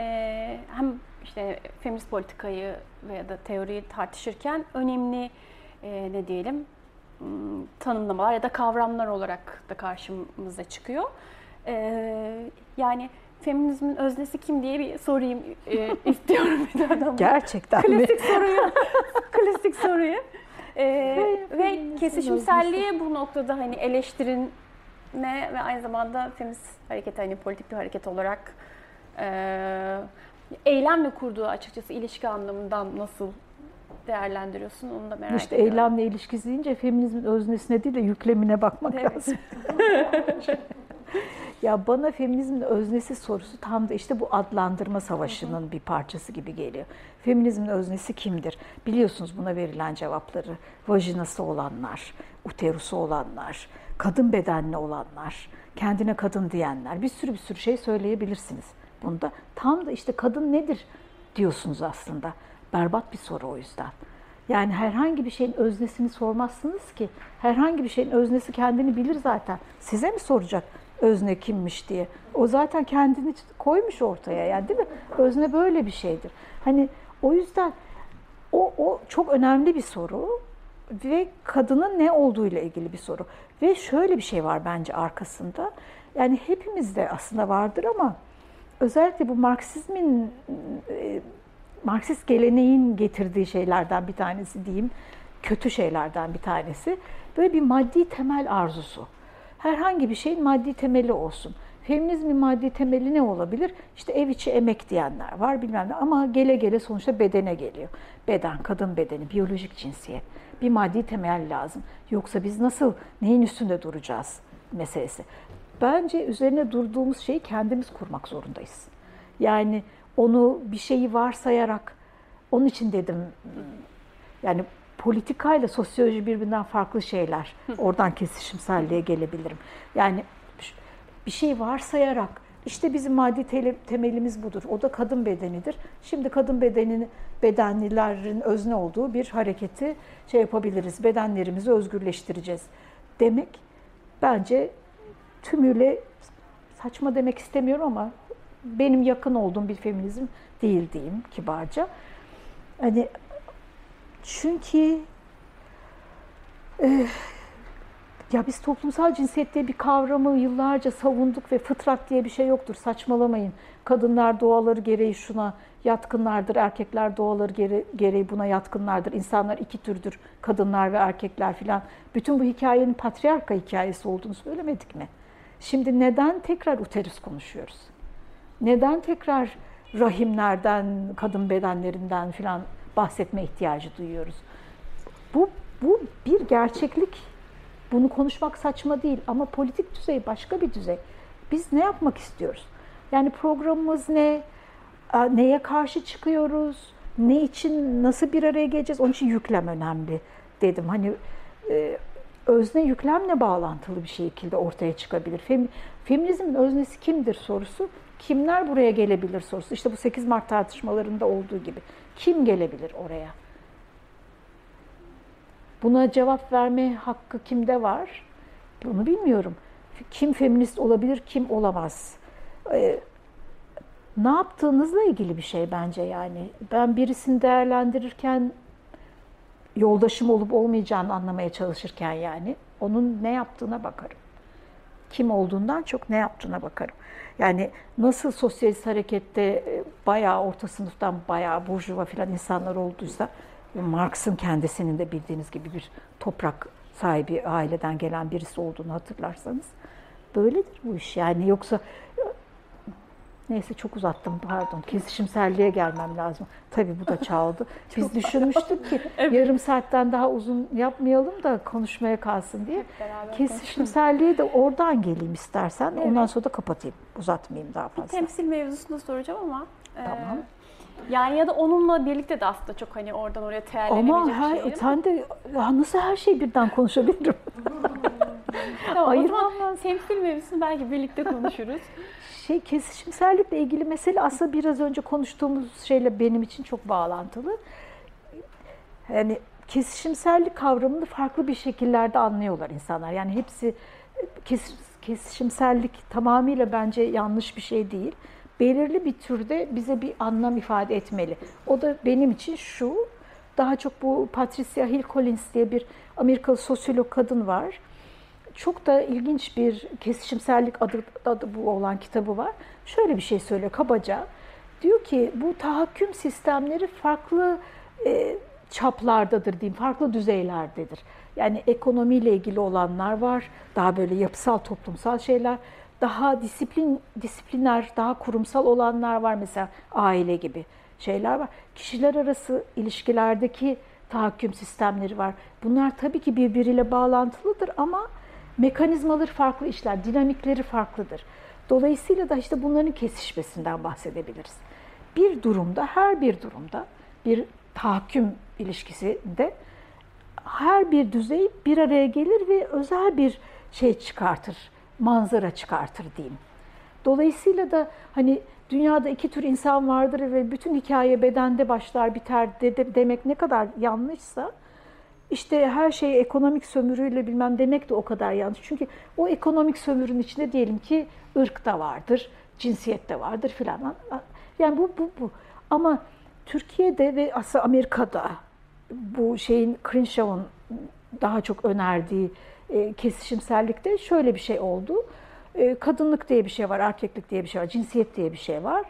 hem işte feminist politikayı veya da teoriyi tartışırken önemli e, ne diyelim hmm, tanımlamalar ya da kavramlar olarak da karşımıza çıkıyor. E, yani feminizmin öznesi kim diye bir sorayım e, istiyorum bir adam. Gerçekten klasik mi? soruyu. klasik soruyu. E, ve kesişimselliği bu noktada hani eleştirin ne ve aynı zamanda feminist hareket hani politik bir hareket olarak e, eylemle kurduğu açıkçası ilişki anlamından nasıl değerlendiriyorsun onu da merak İşte ediyorum. eylemle ilişkisi deyince feminizmin öznesine değil de yüklemine bakmak Evet. lazım. ya bana feminizmin öznesi sorusu tam da işte bu adlandırma savaşının bir parçası gibi geliyor. Feminizmin öznesi kimdir? Biliyorsunuz buna verilen cevapları. Vajinası olanlar, uterusu olanlar, kadın bedenli olanlar, kendine kadın diyenler. Bir sürü bir sürü şey söyleyebilirsiniz bunda. Tam da işte kadın nedir diyorsunuz aslında. Berbat bir soru o yüzden. Yani herhangi bir şeyin öznesini sormazsınız ki. Herhangi bir şeyin öznesi kendini bilir zaten. Size mi soracak özne kimmiş diye? O zaten kendini koymuş ortaya yani değil mi? Özne böyle bir şeydir. Hani o yüzden o, o çok önemli bir soru ve kadının ne olduğuyla ilgili bir soru. Ve şöyle bir şey var bence arkasında. Yani hepimizde aslında vardır ama özellikle bu Marksizmin e, Marksist geleneğin getirdiği şeylerden bir tanesi diyeyim, kötü şeylerden bir tanesi. Böyle bir maddi temel arzusu. Herhangi bir şeyin maddi temeli olsun. Feminizmin maddi temeli ne olabilir? İşte ev içi emek diyenler var bilmem ne ama gele gele sonuçta bedene geliyor. Beden, kadın bedeni, biyolojik cinsiyet. Bir maddi temel lazım. Yoksa biz nasıl, neyin üstünde duracağız meselesi. Bence üzerine durduğumuz şeyi kendimiz kurmak zorundayız. Yani onu bir şeyi varsayarak, onun için dedim yani politikayla sosyoloji birbirinden farklı şeyler. Oradan kesişimselliğe gelebilirim. Yani bir şey varsayarak işte bizim maddi temelimiz budur. O da kadın bedenidir. Şimdi kadın bedenini bedenlilerin özne olduğu bir hareketi şey yapabiliriz. Bedenlerimizi özgürleştireceğiz demek bence tümüyle saçma demek istemiyorum ama benim yakın olduğum bir feminizm değil diyeyim kibarca. Hani çünkü e, ya biz toplumsal cinsiyet diye bir kavramı yıllarca savunduk ve fıtrat diye bir şey yoktur. Saçmalamayın. Kadınlar doğaları gereği şuna yatkınlardır, erkekler doğaları gere- gereği buna yatkınlardır. İnsanlar iki türdür, kadınlar ve erkekler filan. Bütün bu hikayenin patriarka hikayesi olduğunu söylemedik mi? Şimdi neden tekrar uterus konuşuyoruz? Neden tekrar rahimlerden, kadın bedenlerinden filan bahsetme ihtiyacı duyuyoruz? Bu, bu bir gerçeklik. Bunu konuşmak saçma değil ama politik düzey başka bir düzey. Biz ne yapmak istiyoruz? Yani programımız ne? Neye karşı çıkıyoruz? Ne için, nasıl bir araya geleceğiz? Onun için yüklem önemli dedim. Hani e, özne yüklemle bağlantılı bir şekilde ortaya çıkabilir. Fem, feminizmin öznesi kimdir sorusu, kimler buraya gelebilir sorusu. İşte bu 8 Mart tartışmalarında olduğu gibi. Kim gelebilir oraya? Buna cevap verme hakkı kimde var? Bunu bilmiyorum. kim feminist olabilir, kim olamaz. E, ne yaptığınızla ilgili bir şey bence yani. Ben birisini değerlendirirken yoldaşım olup olmayacağını anlamaya çalışırken yani onun ne yaptığına bakarım. Kim olduğundan çok ne yaptığına bakarım. Yani nasıl sosyalist harekette e, bayağı orta sınıftan bayağı burjuva filan insanlar olduysa Marx'ın kendisinin de bildiğiniz gibi bir toprak sahibi aileden gelen birisi olduğunu hatırlarsanız böyledir bu iş. Yani yoksa Neyse çok uzattım pardon. Kesişimselliğe gelmem lazım. Tabii bu da çaldı. Biz düşünmüştük ki evet. yarım saatten daha uzun yapmayalım da konuşmaya kalsın diye. Kesişimselliğe de oradan geleyim istersen. Evet. Ondan sonra da kapatayım. Uzatmayayım daha fazla. Bir temsil mevzusunda soracağım ama. Tamam. E, yani ya da onunla birlikte de aslında çok hani oradan oraya Ama her, şey, sen de nasıl her şeyi birden konuşabilirim? tamam, Ayırmam lazım. Temsil mevzusunu belki birlikte konuşuruz şey kesişimsellikle ilgili mesele aslında biraz önce konuştuğumuz şeyle benim için çok bağlantılı. Yani kesişimsellik kavramını farklı bir şekillerde anlıyorlar insanlar. Yani hepsi kesişimsellik tamamıyla bence yanlış bir şey değil. Belirli bir türde bize bir anlam ifade etmeli. O da benim için şu, daha çok bu Patricia Hill Collins diye bir Amerikalı sosyolog kadın var çok da ilginç bir kesişimsellik adı, adı bu olan kitabı var. Şöyle bir şey söylüyor kabaca. Diyor ki bu tahakküm sistemleri farklı e, çaplardadır diyeyim, farklı düzeylerdedir. Yani ekonomiyle ilgili olanlar var, daha böyle yapısal toplumsal şeyler, daha disiplin disipliner, daha kurumsal olanlar var mesela aile gibi şeyler var. Kişiler arası ilişkilerdeki tahakküm sistemleri var. Bunlar tabii ki birbiriyle bağlantılıdır ama mekanizmaları farklı işler, dinamikleri farklıdır. Dolayısıyla da işte bunların kesişmesinden bahsedebiliriz. Bir durumda, her bir durumda bir tahakküm ilişkisinde her bir düzey bir araya gelir ve özel bir şey çıkartır, manzara çıkartır diyeyim. Dolayısıyla da hani dünyada iki tür insan vardır ve bütün hikaye bedende başlar biter de, demek ne kadar yanlışsa işte her şey ekonomik sömürüyle bilmem demek de o kadar yanlış. Çünkü o ekonomik sömürünün içinde diyelim ki ırk da vardır, cinsiyet de vardır filan. Yani bu, bu, bu. Ama Türkiye'de ve aslında Amerika'da bu şeyin Crenshaw'un daha çok önerdiği e, kesişimsellikte şöyle bir şey oldu. E, kadınlık diye bir şey var, erkeklik diye bir şey var, cinsiyet diye bir şey var,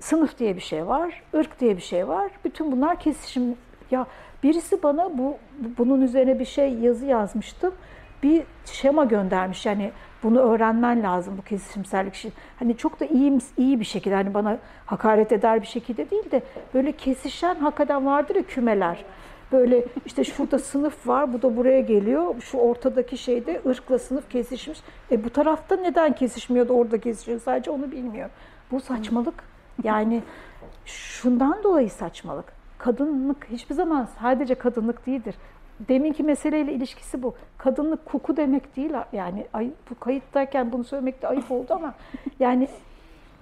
sınıf diye bir şey var, ırk diye bir şey var. Bütün bunlar kesişim ya birisi bana bu bunun üzerine bir şey yazı yazmıştım. Bir şema göndermiş. Yani bunu öğrenmen lazım bu kesişimsellik şey. Hani çok da iyi iyi bir şekilde hani bana hakaret eder bir şekilde değil de böyle kesişen hakikaten vardır ya kümeler. Böyle işte şurada sınıf var, bu da buraya geliyor. Şu ortadaki şeyde ırkla sınıf kesişmiş. E bu tarafta neden kesişmiyor da orada kesişiyor? Sadece onu bilmiyor. Bu saçmalık. Yani şundan dolayı saçmalık kadınlık hiçbir zaman sadece kadınlık değildir. Deminki meseleyle ilişkisi bu. Kadınlık koku demek değil. Yani ay, bu kayıttayken bunu söylemek de ayıp oldu ama yani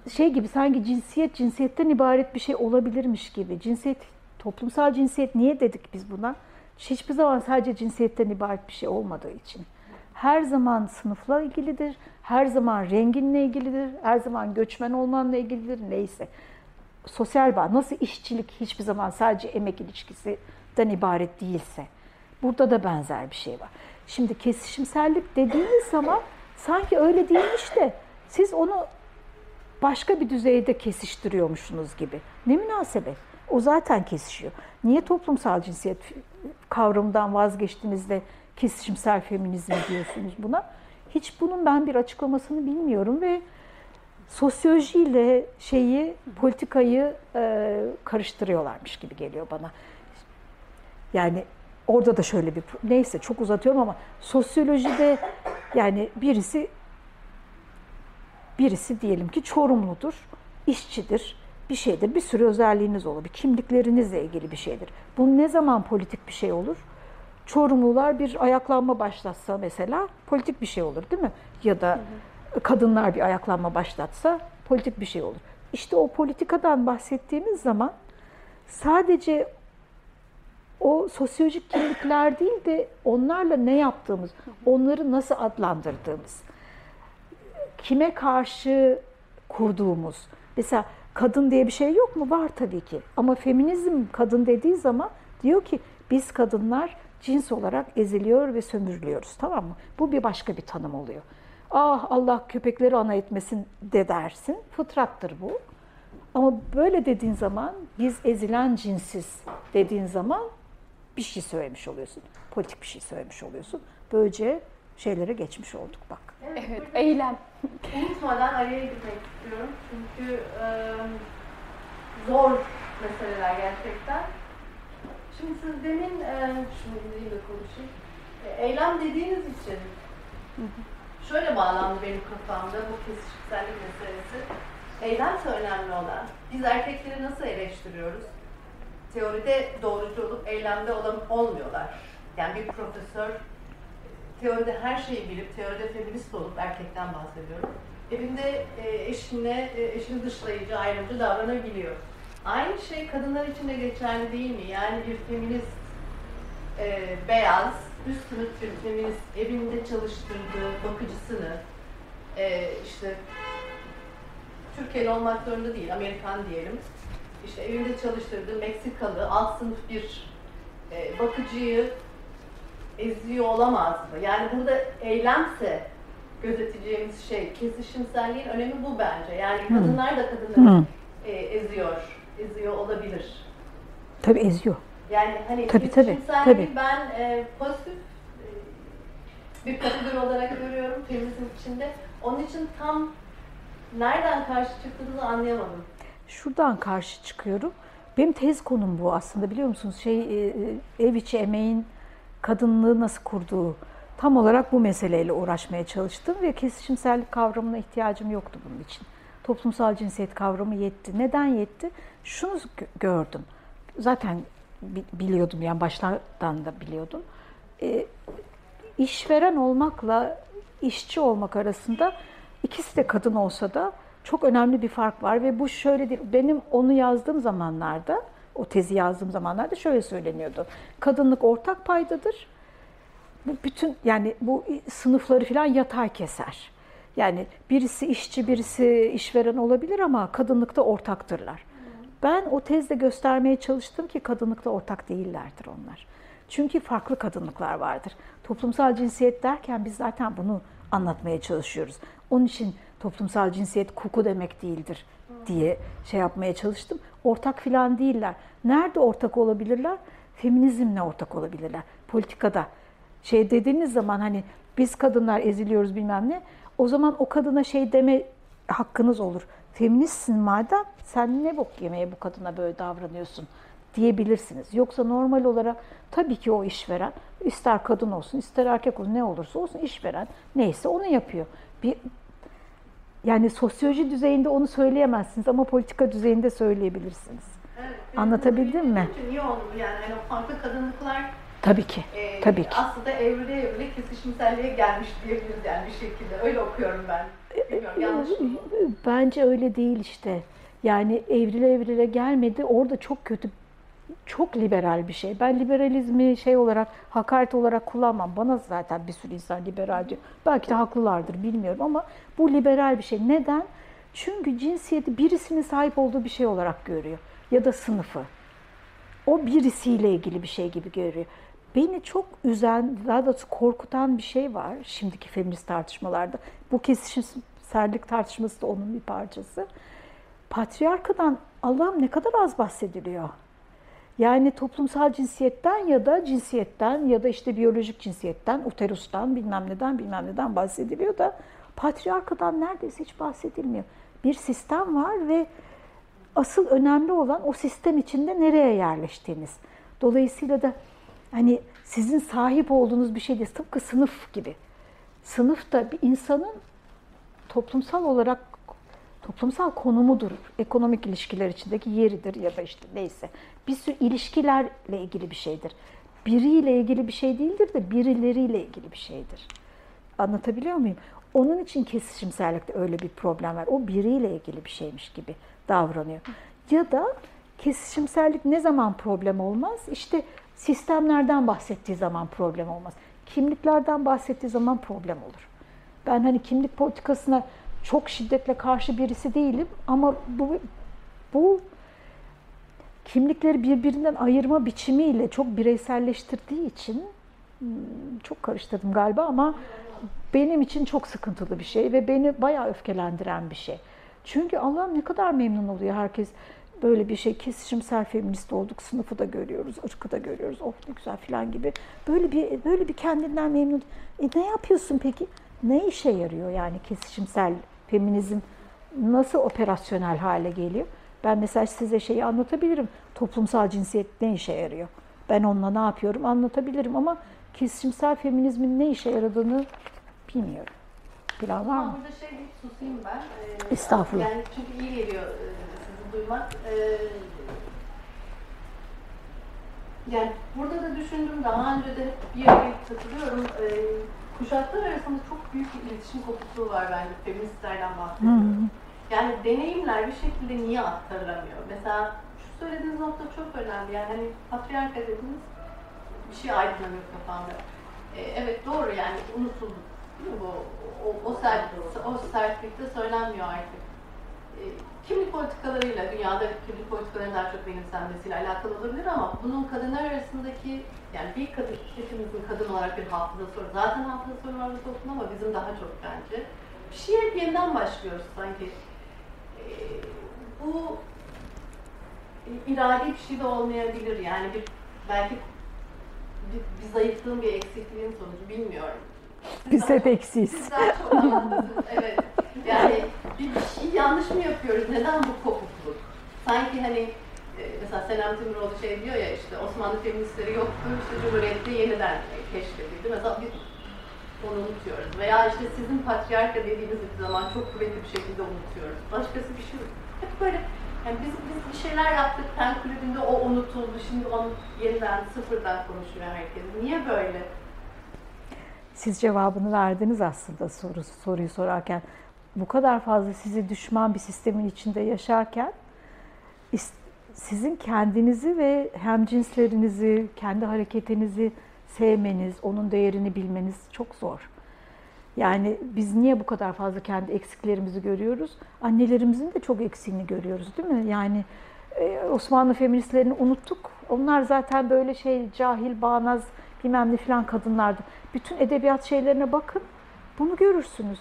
şey gibi sanki cinsiyet cinsiyetten ibaret bir şey olabilirmiş gibi. Cinsiyet, toplumsal cinsiyet niye dedik biz buna? Hiçbir zaman sadece cinsiyetten ibaret bir şey olmadığı için. Her zaman sınıfla ilgilidir, her zaman renginle ilgilidir, her zaman göçmen olmanla ilgilidir, neyse sosyal bağ, nasıl işçilik hiçbir zaman sadece emek ilişkisinden ibaret değilse, burada da benzer bir şey var. Şimdi kesişimsellik dediğiniz zaman sanki öyle değilmiş de siz onu başka bir düzeyde kesiştiriyormuşsunuz gibi. Ne münasebet? O zaten kesişiyor. Niye toplumsal cinsiyet kavramından vazgeçtiğinizde kesişimsel feminizm diyorsunuz buna? Hiç bunun ben bir açıklamasını bilmiyorum ve sosyolojiyle şeyi, politikayı e, karıştırıyorlarmış gibi geliyor bana. Yani orada da şöyle bir neyse çok uzatıyorum ama sosyolojide yani birisi birisi diyelim ki Çorumludur, işçidir, bir şeydir, bir sürü özelliğiniz olur, bir kimliklerinizle ilgili bir şeydir. Bu ne zaman politik bir şey olur? Çorumlular bir ayaklanma başlatsa mesela politik bir şey olur değil mi? Ya da hı hı kadınlar bir ayaklanma başlatsa politik bir şey olur. İşte o politikadan bahsettiğimiz zaman sadece o sosyolojik kimlikler değil de onlarla ne yaptığımız, onları nasıl adlandırdığımız. kime karşı kurduğumuz. Mesela kadın diye bir şey yok mu? Var tabii ki. Ama feminizm kadın dediği zaman diyor ki biz kadınlar cins olarak eziliyor ve sömürülüyoruz. Tamam mı? Bu bir başka bir tanım oluyor. Ah Allah köpekleri ana etmesin de dersin. Fıtrattır bu. Ama böyle dediğin zaman biz ezilen cinsiz dediğin zaman bir şey söylemiş oluyorsun. Politik bir şey söylemiş oluyorsun. Böylece şeylere geçmiş olduk bak. Evet, eylem. Unutmadan araya girmek istiyorum. Çünkü e, zor meseleler gerçekten. Şimdi siz demin, e, şunu indireyim de konuşayım. E, eylem dediğiniz için şöyle bağlandı benim kafamda bu kesişimsellik meselesi. Eylemse önemli olan. Biz erkekleri nasıl eleştiriyoruz? Teoride doğrucu olup eylemde olan olmuyorlar. Yani bir profesör teoride her şeyi bilip, teoride feminist olup erkekten bahsediyorum. Evinde e, eşine, e, eşini dışlayıcı, ayrımcı davranabiliyor. Aynı şey kadınlar için de geçerli değil mi? Yani bir feminist, e, beyaz, üst sınıf bir feminist evinde çalıştırdığı bakıcısını, e, işte Türkiye'li olmak zorunda değil, Amerikan diyelim. İşte evinde çalıştırdığı Meksikalı alt sınıf bir e, bakıcıyı eziyor olamaz mı? Yani burada eylemse gözeteceğimiz şey, kesişimselliğin önemi bu bence. Yani kadınlar da kadınları e, eziyor, eziyor olabilir. Tabii eziyor. Yani hani Tabii, tabii, tabii. ben e, pozitif e, bir kategori olarak görüyorum feminizm içinde. Onun için tam nereden karşı çıktığınızı anlayamadım. Şuradan karşı çıkıyorum. Benim tez konum bu aslında biliyor musunuz? Şey e, ev içi emeğin kadınlığı nasıl kurduğu tam olarak bu meseleyle uğraşmaya çalıştım ve kesişimsellik kavramına ihtiyacım yoktu bunun için. Toplumsal cinsiyet kavramı yetti. Neden yetti? Şunu gö- gördüm. Zaten biliyordum yani başlardan da biliyordum. E, işveren olmakla işçi olmak arasında ikisi de kadın olsa da çok önemli bir fark var ve bu şöyle değil. Benim onu yazdığım zamanlarda, o tezi yazdığım zamanlarda şöyle söyleniyordu. Kadınlık ortak paydadır. Bu bütün yani bu sınıfları falan yatay keser. Yani birisi işçi, birisi işveren olabilir ama kadınlıkta ortaktırlar. Ben o tezde göstermeye çalıştım ki kadınlıkta ortak değillerdir onlar. Çünkü farklı kadınlıklar vardır. Toplumsal cinsiyet derken biz zaten bunu anlatmaya çalışıyoruz. Onun için toplumsal cinsiyet kuku demek değildir diye şey yapmaya çalıştım. Ortak filan değiller. Nerede ortak olabilirler? Feminizmle ortak olabilirler. Politikada. Şey dediğiniz zaman hani biz kadınlar eziliyoruz bilmem ne. O zaman o kadına şey deme hakkınız olur. Feministsin madem sen ne bok yemeye bu kadına böyle davranıyorsun diyebilirsiniz. Yoksa normal olarak tabii ki o işveren ister kadın olsun ister erkek olsun ne olursa olsun işveren neyse onu yapıyor. Bir yani sosyoloji düzeyinde onu söyleyemezsiniz ama politika düzeyinde söyleyebilirsiniz. Evet, Anlatabildim mi? Niye oldu yani? yani o farklı kadınlıklar Tabii ki. e, Tabii ki. aslında evrile evrile kesişimselliğe gelmiş diyebiliriz yani bir şekilde. Öyle okuyorum ben. Bence öyle değil işte. Yani evrile evrile gelmedi. Orada çok kötü, çok liberal bir şey. Ben liberalizmi şey olarak, hakaret olarak kullanmam. Bana zaten bir sürü insan liberal diyor. Belki de haklılardır bilmiyorum ama bu liberal bir şey. Neden? Çünkü cinsiyeti birisinin sahip olduğu bir şey olarak görüyor. Ya da sınıfı. O birisiyle ilgili bir şey gibi görüyor. Beni çok üzen, daha doğrusu korkutan bir şey var şimdiki feminist tartışmalarda. Bu kesişimsellik tartışması da onun bir parçası. Patriarkadan Allah'ım ne kadar az bahsediliyor. Yani toplumsal cinsiyetten ya da cinsiyetten ya da işte biyolojik cinsiyetten, uterustan bilmem neden bilmem neden bahsediliyor da patriarkadan neredeyse hiç bahsedilmiyor. Bir sistem var ve asıl önemli olan o sistem içinde nereye yerleştiğiniz. Dolayısıyla da hani sizin sahip olduğunuz bir şey değil, tıpkı sınıf gibi. Sınıf da bir insanın toplumsal olarak toplumsal konumudur. Ekonomik ilişkiler içindeki yeridir ya da işte neyse. Bir sürü ilişkilerle ilgili bir şeydir. Biriyle ilgili bir şey değildir de birileriyle ilgili bir şeydir. Anlatabiliyor muyum? Onun için kesişimsellikte öyle bir problem var. O biriyle ilgili bir şeymiş gibi davranıyor. Ya da kesişimsellik ne zaman problem olmaz? İşte sistemlerden bahsettiği zaman problem olmaz. Kimliklerden bahsettiği zaman problem olur. Ben hani kimlik politikasına çok şiddetle karşı birisi değilim ama bu bu kimlikleri birbirinden ayırma biçimiyle çok bireyselleştirdiği için hmm, çok karıştırdım galiba ama benim için çok sıkıntılı bir şey ve beni bayağı öfkelendiren bir şey. Çünkü Allah'ım ne kadar memnun oluyor herkes böyle bir şey kesişimsel feminist olduk sınıfı da görüyoruz, ırkı da görüyoruz. Oh ne güzel filan gibi. Böyle bir böyle bir kendinden memnun. E ne yapıyorsun peki? Ne işe yarıyor yani kesişimsel feminizm nasıl operasyonel hale geliyor? Ben mesela size şeyi anlatabilirim. Toplumsal cinsiyet ne işe yarıyor? Ben onunla ne yapıyorum anlatabilirim ama kesişimsel feminizmin ne işe yaradığını bilmiyorum. Plan var mı? Burada şey susayım ben. Ee, Estağfurullah. Yani çünkü iyi geliyor e, duymak. Ee, yani burada da düşündüm daha önce de hep bir yere katılıyorum. Ee, kuşaklar arasında çok büyük bir iletişim kopukluğu var bence feministlerden bahsediyorum. Yani deneyimler bir şekilde niye aktarılamıyor? Mesela şu söylediğiniz nokta çok önemli. Yani hani patriarka dediniz bir şey aydınlanıyor kafamda. Ee, evet doğru yani unutuldu. Bu? O, o, sert, o sertlikte söylenmiyor artık. Ee, kimlik politikalarıyla, dünyada kimlik politikalarının daha çok benimsenmesiyle alakalı olabilir ama bunun kadınlar arasındaki, yani bir kadın, hepimizin kadın olarak bir hafıza sorunu, zaten hafıza sorunu var bu toplumda ama bizim daha çok bence. Bir şeye hep yeniden başlıyoruz sanki. Ee, bu iradi bir şey de olmayabilir yani bir belki bir, bir zayıflığın bir eksikliğin sonucu bilmiyorum. Biz hep eksiyiz. Evet. Yani bir, bir şey yanlış mı yapıyoruz? Neden bu kopukluk? Sanki hani e, mesela Senem Timiroğlu şey diyor ya işte Osmanlı feministleri yoktu, işte Cumhuriyet'te yeniden keşfedildi. Mesela biz onu unutuyoruz. Veya işte sizin patriarka dediğiniz bir zaman çok kuvvetli bir şekilde unutuyoruz. Başkası bir şey hep böyle yani biz, biz bir şeyler yaptık, pen kulübünde o unutuldu, şimdi onu yeniden sıfırdan konuşuyor herkes. Niye böyle? Siz cevabını verdiniz aslında soru, soruyu sorarken. Bu kadar fazla sizi düşman bir sistemin içinde yaşarken sizin kendinizi ve hemcinslerinizi, kendi hareketinizi sevmeniz, onun değerini bilmeniz çok zor. Yani biz niye bu kadar fazla kendi eksiklerimizi görüyoruz? Annelerimizin de çok eksiğini görüyoruz değil mi? Yani e, Osmanlı feministlerini unuttuk. Onlar zaten böyle şey cahil, bağnaz, bilmem ne filan kadınlardı. Bütün edebiyat şeylerine bakın. Bunu görürsünüz.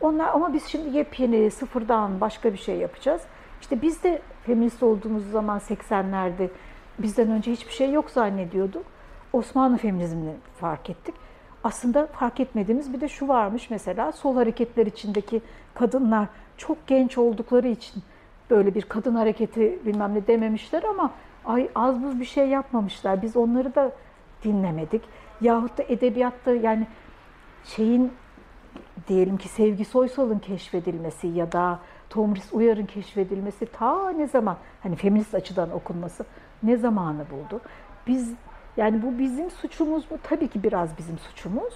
Onlar ama biz şimdi yepyeni, sıfırdan başka bir şey yapacağız. İşte biz de feminist olduğumuz zaman 80'lerde bizden önce hiçbir şey yok zannediyorduk. Osmanlı feminizmini fark ettik. Aslında fark etmediğimiz bir de şu varmış mesela sol hareketler içindeki kadınlar çok genç oldukları için böyle bir kadın hareketi bilmem ne dememişler ama ay az buz bir şey yapmamışlar. Biz onları da dinlemedik. Yahut da edebiyatta yani şeyin diyelim ki Sevgi Soysal'ın keşfedilmesi ya da Tomris Uyar'ın keşfedilmesi ta ne zaman hani feminist açıdan okunması ne zamanı buldu? Biz yani bu bizim suçumuz mu? Tabii ki biraz bizim suçumuz.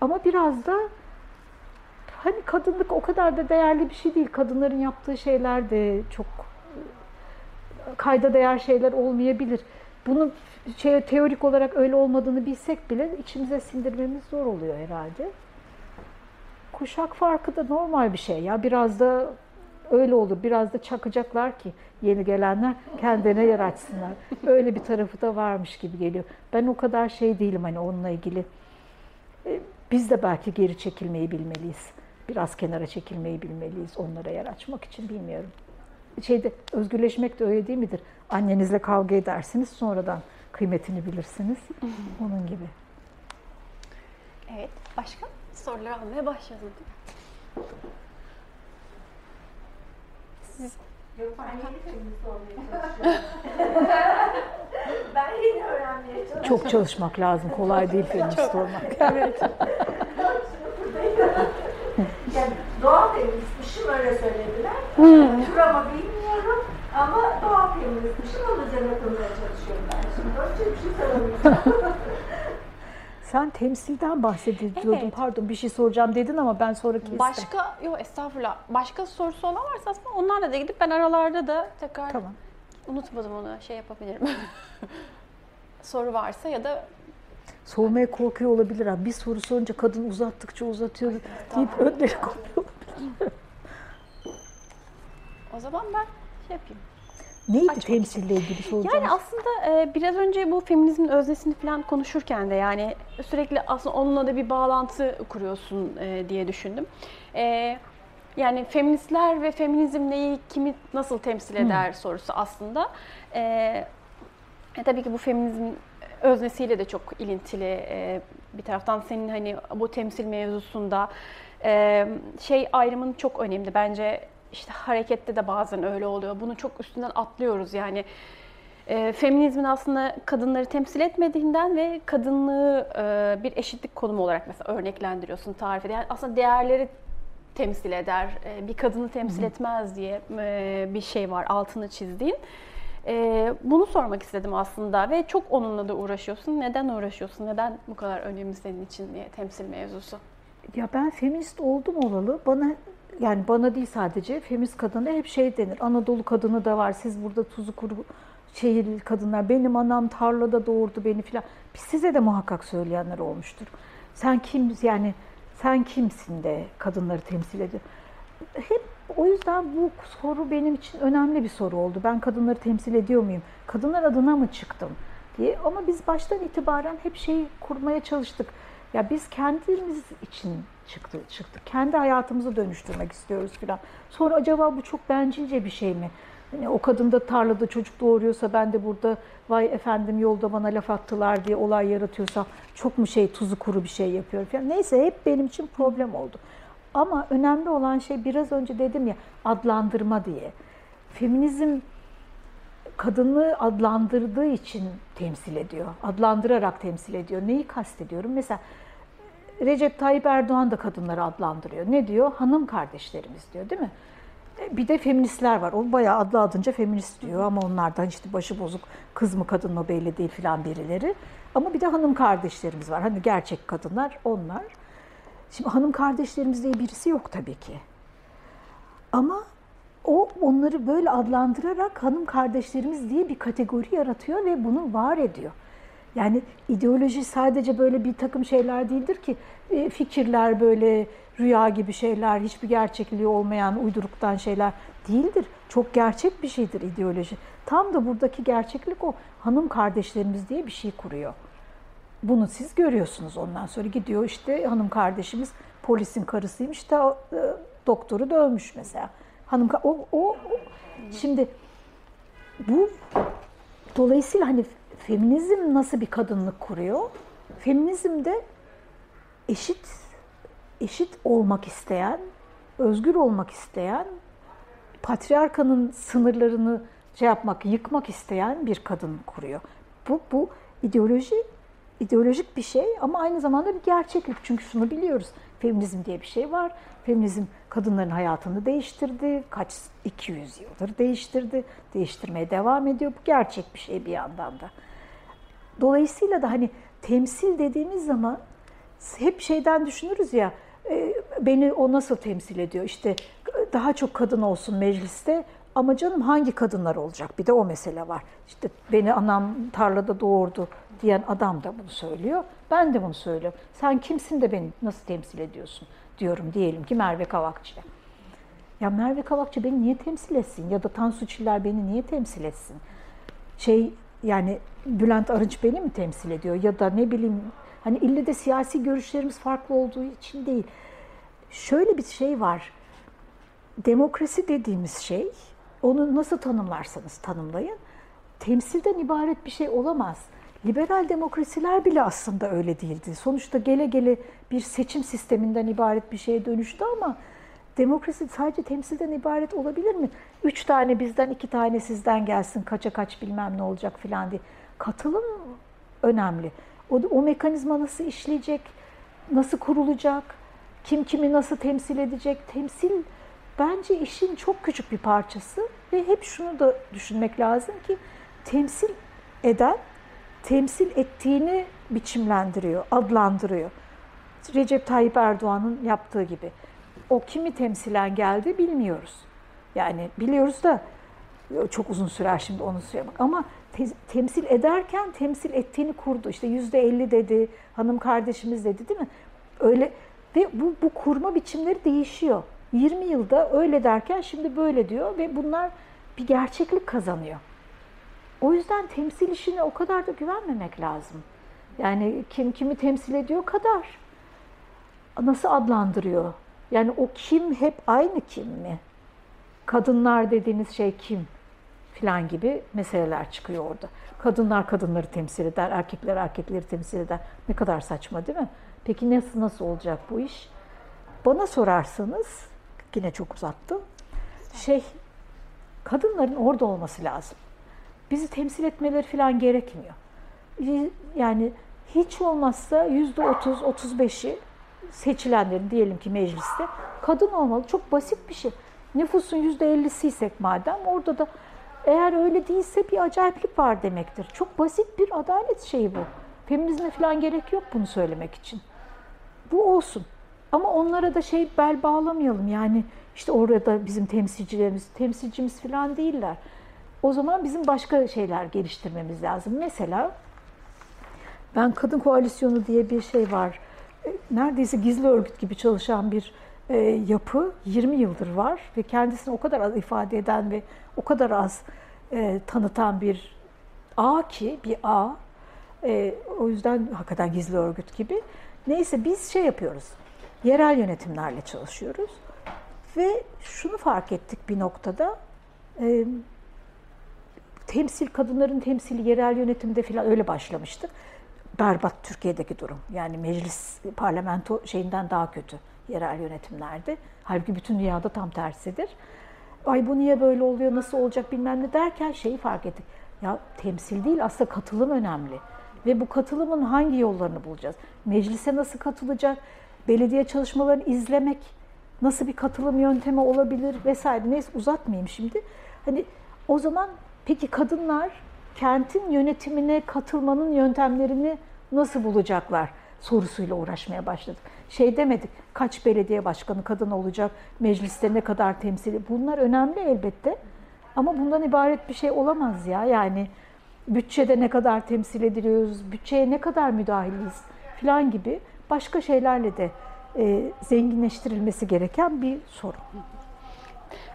Ama biraz da hani kadınlık o kadar da değerli bir şey değil. Kadınların yaptığı şeyler de çok kayda değer şeyler olmayabilir. Bunu şey, teorik olarak öyle olmadığını bilsek bile içimize sindirmemiz zor oluyor herhalde. Kuşak farkı da normal bir şey ya. Biraz da öyle olur. Biraz da çakacaklar ki yeni gelenler kendine yer açsınlar. Öyle bir tarafı da varmış gibi geliyor. Ben o kadar şey değilim hani onunla ilgili. E, biz de belki geri çekilmeyi bilmeliyiz. Biraz kenara çekilmeyi bilmeliyiz onlara yer açmak için bilmiyorum. Şeyde özgürleşmek de öyle değil midir? Annenizle kavga edersiniz sonradan kıymetini bilirsiniz. Onun gibi. Evet. Başka soruları almaya başlayalım. Siz Yok ben yeni feminist ben yeni öğrenmeye çalışıyorum. Çok çalışmak lazım. Kolay değil feminist olmak. evet. yani doğal feministmişim öyle söylediler. Hmm. Kuramı bilmiyorum ama doğal feministmişim onu üzerine kurmaya çalışıyorum ben şimdi. Onun bir şey söylemeyeceğim. Sen temsilden bahsediyordun. Evet. Pardon bir şey soracağım dedin ama ben sonra kestim. Başka, yok estağfurullah. Başka sorusu olan varsa aslında onlarla da gidip ben aralarda da tekrar tamam. unutmadım onu şey yapabilirim. Soru varsa ya da Sormaya korkuyor olabilir abi. Bir soru sorunca kadın uzattıkça uzatıyor deyip önleri kopuyor O zaman ben şey yapayım. Neydi Açmak temsille ilgili soracağım? Yani aslında e, biraz önce bu feminizmin öznesini falan konuşurken de yani sürekli aslında onunla da bir bağlantı kuruyorsun e, diye düşündüm. E, yani feministler ve feminizm neyi, kimi nasıl temsil eder sorusu aslında. E, e, tabii ki bu feminizmin öznesiyle de çok ilintili. E, bir taraftan senin hani bu temsil mevzusunda e, şey ayrımın çok önemli. Bence işte harekette de bazen öyle oluyor. Bunu çok üstünden atlıyoruz yani. E, feminizmin aslında kadınları temsil etmediğinden ve kadınlığı e, bir eşitlik konumu olarak mesela örneklendiriyorsun, tarif ediyor. Yani aslında değerleri temsil eder, e, bir kadını temsil etmez diye e, bir şey var altını çizdiğin. E, bunu sormak istedim aslında ve çok onunla da uğraşıyorsun. Neden uğraşıyorsun? Neden bu kadar önemli senin için diye temsil mevzusu? Ya ben feminist oldum olalı bana yani bana değil sadece feminist kadına hep şey denir. Anadolu kadını da var. Siz burada tuzu kuru şehirli kadınlar. Benim anam tarlada doğurdu beni filan. Size de muhakkak söyleyenler olmuştur. Sen kim yani sen kimsin de kadınları temsil ediyor. Hep o yüzden bu soru benim için önemli bir soru oldu. Ben kadınları temsil ediyor muyum? Kadınlar adına mı çıktım diye. Ama biz baştan itibaren hep şey kurmaya çalıştık. Ya biz kendimiz için çıktı, çıktık. Kendi hayatımızı dönüştürmek istiyoruz filan. Sonra acaba bu çok bencilce bir şey mi? Yani o kadın da tarlada çocuk doğuruyorsa ben de burada vay efendim yolda bana laf attılar diye olay yaratıyorsam çok mu şey tuzu kuru bir şey yapıyor falan. Neyse hep benim için problem oldu. Ama önemli olan şey biraz önce dedim ya adlandırma diye. Feminizm kadını adlandırdığı için temsil ediyor. Adlandırarak temsil ediyor. Neyi kastediyorum? Mesela Recep Tayyip Erdoğan da kadınları adlandırıyor. Ne diyor? Hanım kardeşlerimiz diyor değil mi? E, Bir de feministler var. O bayağı adlı adınca feminist diyor ama onlardan işte başı bozuk kız mı kadın mı belli değil filan birileri. Ama bir de hanım kardeşlerimiz var. Hani gerçek kadınlar onlar. Şimdi hanım kardeşlerimiz diye birisi yok tabii ki. Ama o onları böyle adlandırarak hanım kardeşlerimiz diye bir kategori yaratıyor ve bunu var ediyor. Yani ideoloji sadece böyle bir takım şeyler değildir ki e, fikirler böyle rüya gibi şeyler, hiçbir gerçekliği olmayan uyduruktan şeyler değildir. Çok gerçek bir şeydir ideoloji. Tam da buradaki gerçeklik o. Hanım kardeşlerimiz diye bir şey kuruyor. Bunu siz görüyorsunuz ondan sonra gidiyor işte hanım kardeşimiz polisin karısıymış da e, doktoru dövmüş mesela. Hanım o, o, şimdi bu dolayısıyla hani feminizm nasıl bir kadınlık kuruyor? Feminizm de eşit eşit olmak isteyen, özgür olmak isteyen, patriarkanın sınırlarını şey yapmak, yıkmak isteyen bir kadın kuruyor. Bu bu ideoloji ideolojik bir şey ama aynı zamanda bir gerçeklik. Çünkü şunu biliyoruz. Feminizm diye bir şey var. Feminizm kadınların hayatını değiştirdi. Kaç 200 yıldır değiştirdi. Değiştirmeye devam ediyor. Bu gerçek bir şey bir yandan da. Dolayısıyla da hani temsil dediğimiz zaman hep şeyden düşünürüz ya e, beni o nasıl temsil ediyor? İşte daha çok kadın olsun mecliste ama canım hangi kadınlar olacak? Bir de o mesele var. İşte beni anam tarlada doğurdu diyen adam da bunu söylüyor. Ben de bunu söylüyorum. Sen kimsin de beni nasıl temsil ediyorsun diyorum diyelim ki Merve Kavakçı. Ya Merve Kavakçı beni niye temsil etsin? Ya da Tansu Çiller beni niye temsil etsin? Şey yani Bülent Arınç beni mi temsil ediyor? Ya da ne bileyim hani ille de siyasi görüşlerimiz farklı olduğu için değil. Şöyle bir şey var. Demokrasi dediğimiz şey, onu nasıl tanımlarsanız tanımlayın, temsilden ibaret bir şey olamaz. Liberal demokrasiler bile aslında öyle değildi. Sonuçta gele gele bir seçim sisteminden ibaret bir şeye dönüştü ama demokrasi sadece temsilden ibaret olabilir mi? Üç tane bizden, iki tane sizden gelsin, kaça kaç bilmem ne olacak filan diye. Katılım önemli. O, o mekanizma nasıl işleyecek, nasıl kurulacak, kim kimi nasıl temsil edecek, temsil bence işin çok küçük bir parçası ve hep şunu da düşünmek lazım ki temsil eden temsil ettiğini biçimlendiriyor, adlandırıyor. Recep Tayyip Erdoğan'ın yaptığı gibi. O kimi temsilen geldi bilmiyoruz. Yani biliyoruz da çok uzun sürer şimdi onu söylemek. Ama te- temsil ederken temsil ettiğini kurdu. İşte yüzde elli dedi, hanım kardeşimiz dedi değil mi? Öyle ve bu, bu kurma biçimleri değişiyor. 20 yılda öyle derken şimdi böyle diyor ve bunlar bir gerçeklik kazanıyor. O yüzden temsil işine o kadar da güvenmemek lazım. Yani kim kimi temsil ediyor kadar. Nasıl adlandırıyor? Yani o kim hep aynı kim mi? Kadınlar dediğiniz şey kim? Filan gibi meseleler çıkıyor orada. Kadınlar kadınları temsil eder, erkekler erkekleri temsil eder. Ne kadar saçma değil mi? Peki nasıl nasıl olacak bu iş? Bana sorarsanız, yine çok uzattım. Şey, kadınların orada olması lazım. Bizi temsil etmeleri falan gerekmiyor. Yani hiç olmazsa yüzde otuz, otuz beşi seçilenlerin diyelim ki mecliste kadın olmalı. Çok basit bir şey. Nüfusun yüzde ellisiysek madem orada da eğer öyle değilse bir acayiplik var demektir. Çok basit bir adalet şeyi bu. Feminizme falan gerek yok bunu söylemek için. Bu olsun. Ama onlara da şey bel bağlamayalım. Yani işte orada bizim temsilcilerimiz, temsilcimiz falan değiller. O zaman bizim başka şeyler geliştirmemiz lazım. Mesela ben Kadın Koalisyonu diye bir şey var. E, neredeyse gizli örgüt gibi çalışan bir e, yapı 20 yıldır var ve kendisini o kadar az ifade eden ve o kadar az e, tanıtan bir ağ ki bir ağ. E, o yüzden hakikaten gizli örgüt gibi. Neyse biz şey yapıyoruz. Yerel yönetimlerle çalışıyoruz. Ve şunu fark ettik bir noktada. E, temsil, kadınların temsili yerel yönetimde falan öyle başlamıştı. Berbat Türkiye'deki durum. Yani meclis, parlamento şeyinden daha kötü yerel yönetimlerde. Halbuki bütün dünyada tam tersidir. Ay bu niye böyle oluyor, nasıl olacak bilmem ne derken şeyi fark ettik. Ya temsil değil aslında katılım önemli. Ve bu katılımın hangi yollarını bulacağız? Meclise nasıl katılacak? Belediye çalışmalarını izlemek nasıl bir katılım yöntemi olabilir vesaire. Neyse uzatmayayım şimdi. Hani o zaman peki kadınlar kentin yönetimine katılmanın yöntemlerini nasıl bulacaklar sorusuyla uğraşmaya başladık. Şey demedik, kaç belediye başkanı kadın olacak, mecliste ne kadar temsili. Bunlar önemli elbette. Ama bundan ibaret bir şey olamaz ya. Yani bütçede ne kadar temsil ediliyoruz, bütçeye ne kadar müdahiliyiz falan gibi başka şeylerle de e, zenginleştirilmesi gereken bir sorun.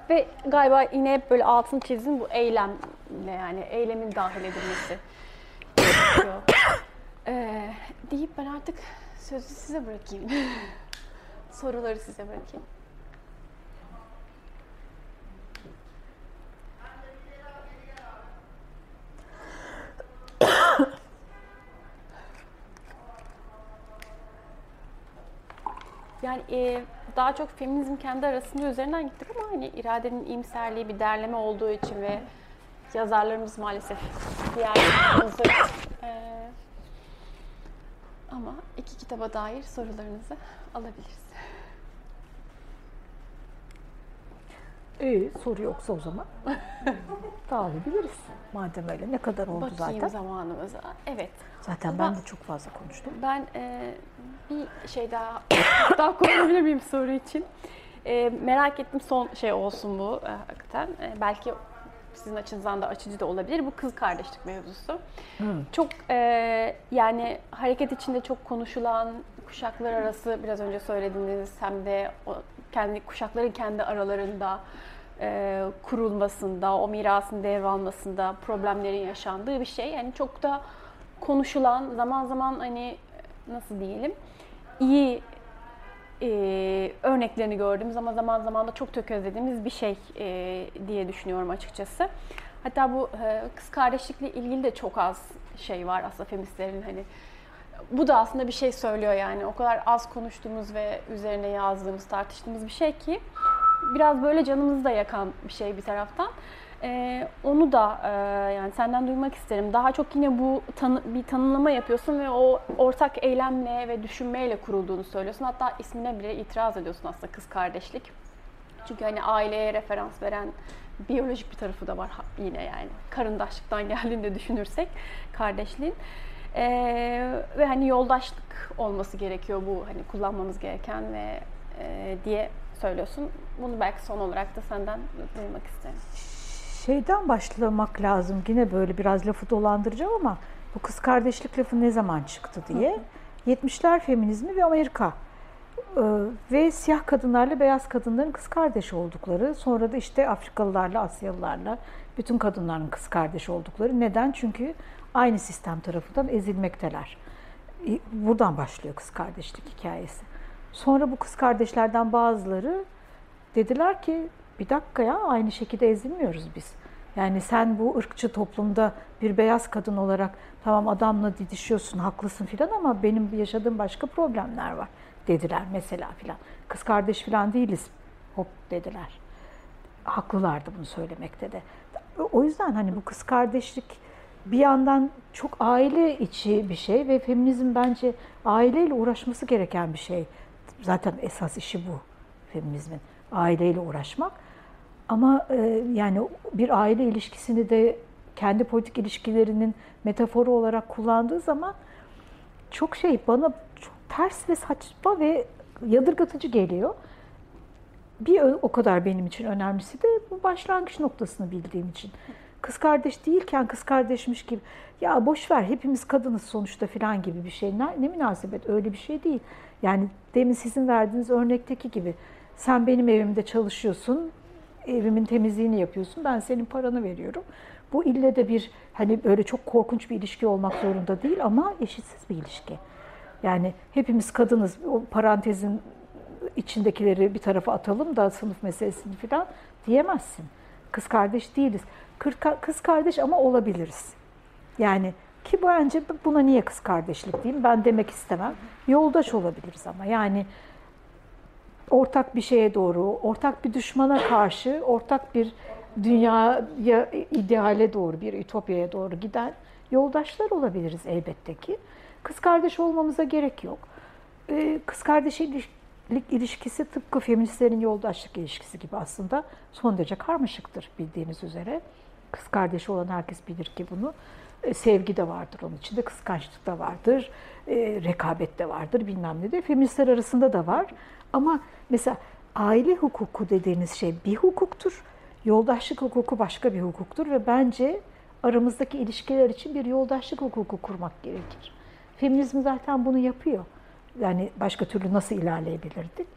Ve galiba yine hep böyle altın çizim bu eylemle yani eylemin dahil edilmesi gerekiyor. Ee, deyip ben artık sözü size bırakayım. Soruları size bırakayım. Yani e, daha çok feminizm kendi arasında üzerinden gittik ama hani iradenin iyimserliği bir derleme olduğu için ve yazarlarımız maalesef diğer hazır. E, ama iki kitaba dair sorularınızı alabiliriz. İyi, soru yoksa o zaman dağılabiliriz. Madem öyle ne kadar oldu Bakayım zaten? zamanımıza. Evet. Zaten Ama- ben de çok fazla konuştum. Ben e, bir şey daha daha konuşabilir miyim soru için? E, merak ettim son şey olsun bu e, hakikaten. E, belki sizin açınızdan da açıcı da olabilir. Bu kız kardeşlik mevzusu. Çok e, yani hareket içinde çok konuşulan kuşaklar arası biraz önce söylediğiniz hem de o kendi kuşakların kendi aralarında e, kurulmasında, o mirasın devralmasında problemlerin yaşandığı bir şey. Yani çok da konuşulan, zaman zaman hani nasıl diyelim iyi e, örneklerini gördüğümüz ama zaman zaman da çok tökezlediğimiz bir şey e, diye düşünüyorum açıkçası. Hatta bu e, kız kardeşlikle ilgili de çok az şey var aslında feministlerin hani bu da aslında bir şey söylüyor yani. O kadar az konuştuğumuz ve üzerine yazdığımız, tartıştığımız bir şey ki biraz böyle canımızı da yakan bir şey bir taraftan. Ee, onu da e, yani senden duymak isterim. Daha çok yine bu tanı, bir tanımlama yapıyorsun ve o ortak eylemle ve düşünmeyle kurulduğunu söylüyorsun. Hatta ismine bile itiraz ediyorsun aslında kız kardeşlik. Çünkü hani aileye referans veren biyolojik bir tarafı da var yine yani. Karındaşlıktan geldiğinde düşünürsek kardeşliğin. Ee, ve hani yoldaşlık olması gerekiyor bu hani kullanmamız gereken ve e, diye söylüyorsun. Bunu belki son olarak da senden duymak isterim. Şeyden başlamak lazım. Yine böyle biraz lafı dolandıracağım ama bu kız kardeşlik lafı ne zaman çıktı diye. 70'ler feminizmi ve Amerika. Ee, ve siyah kadınlarla beyaz kadınların kız kardeş oldukları, sonra da işte Afrikalılarla, Asyalılarla bütün kadınların kız kardeş oldukları. Neden? Çünkü aynı sistem tarafından ezilmekteler. E, buradan başlıyor kız kardeşlik hikayesi. Sonra bu kız kardeşlerden bazıları dediler ki bir dakika ya aynı şekilde ezilmiyoruz biz. Yani sen bu ırkçı toplumda bir beyaz kadın olarak tamam adamla didişiyorsun, haklısın filan ama benim yaşadığım başka problemler var dediler mesela filan. Kız kardeş filan değiliz hop dediler. Haklılardı bunu söylemekte de. O yüzden hani bu kız kardeşlik bir yandan çok aile içi bir şey ve feminizm bence aileyle uğraşması gereken bir şey. Zaten esas işi bu feminizmin. Aileyle uğraşmak. Ama e, yani bir aile ilişkisini de kendi politik ilişkilerinin metaforu olarak kullandığı zaman çok şey bana çok ters ve saçma ve yadırgatıcı geliyor. Bir o kadar benim için önemlisi de bu başlangıç noktasını bildiğim için. Kız kardeş değilken kız kardeşmiş gibi ya boş ver hepimiz kadınız sonuçta filan gibi bir şey. Ne, ne münasebet öyle bir şey değil. Yani demin sizin verdiğiniz örnekteki gibi sen benim evimde çalışıyorsun, evimin temizliğini yapıyorsun, ben senin paranı veriyorum. Bu ille de bir hani böyle çok korkunç bir ilişki olmak zorunda değil ama eşitsiz bir ilişki. Yani hepimiz kadınız. O parantezin içindekileri bir tarafa atalım da sınıf meselesini falan diyemezsin. Kız kardeş değiliz. Kız kardeş ama olabiliriz. Yani ki bence buna niye kız kardeşlik diyeyim ben demek istemem. Yoldaş olabiliriz ama yani ortak bir şeye doğru, ortak bir düşmana karşı, ortak bir dünyaya, ideale doğru, bir ütopyaya doğru giden yoldaşlar olabiliriz elbette ki. Kız kardeş olmamıza gerek yok. Ee, kız kardeşlik ilişkisi tıpkı feministlerin yoldaşlık ilişkisi gibi aslında son derece karmaşıktır bildiğiniz üzere. Kız kardeşi olan herkes bilir ki bunu. Ee, sevgi de vardır onun içinde, kıskançlık da vardır, e, rekabet de vardır bilmem ne de. Feministler arasında da var. Ama mesela aile hukuku dediğiniz şey bir hukuktur. Yoldaşlık hukuku başka bir hukuktur ve bence aramızdaki ilişkiler için bir yoldaşlık hukuku kurmak gerekir. Feminizm zaten bunu yapıyor. Yani başka türlü nasıl ilerleyebilirdik?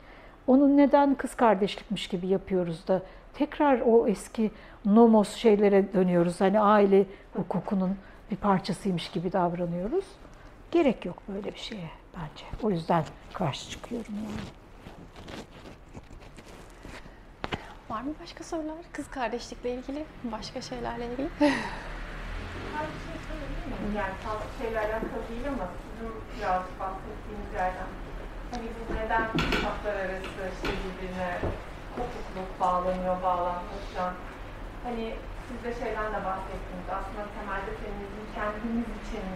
Onun neden kız kardeşlikmiş gibi yapıyoruz da tekrar o eski nomos şeylere dönüyoruz. Hani aile hukukunun bir parçasıymış gibi davranıyoruz. Gerek yok böyle bir şeye bence. O yüzden karşı çıkıyorum yani. Var mı başka sorular? Kız kardeşlikle ilgili, başka şeylerle ilgili? yani sağlık şeyle alakalı değil ama sizin birazcık bahsettiğiniz yerden. Hani biz neden kuşaklar arası işte birbirine kopukluk bağlanıyor, bağlantılı falan. Hani siz de şeyden de bahsettiniz. Aslında temelde feminizm kendimiz için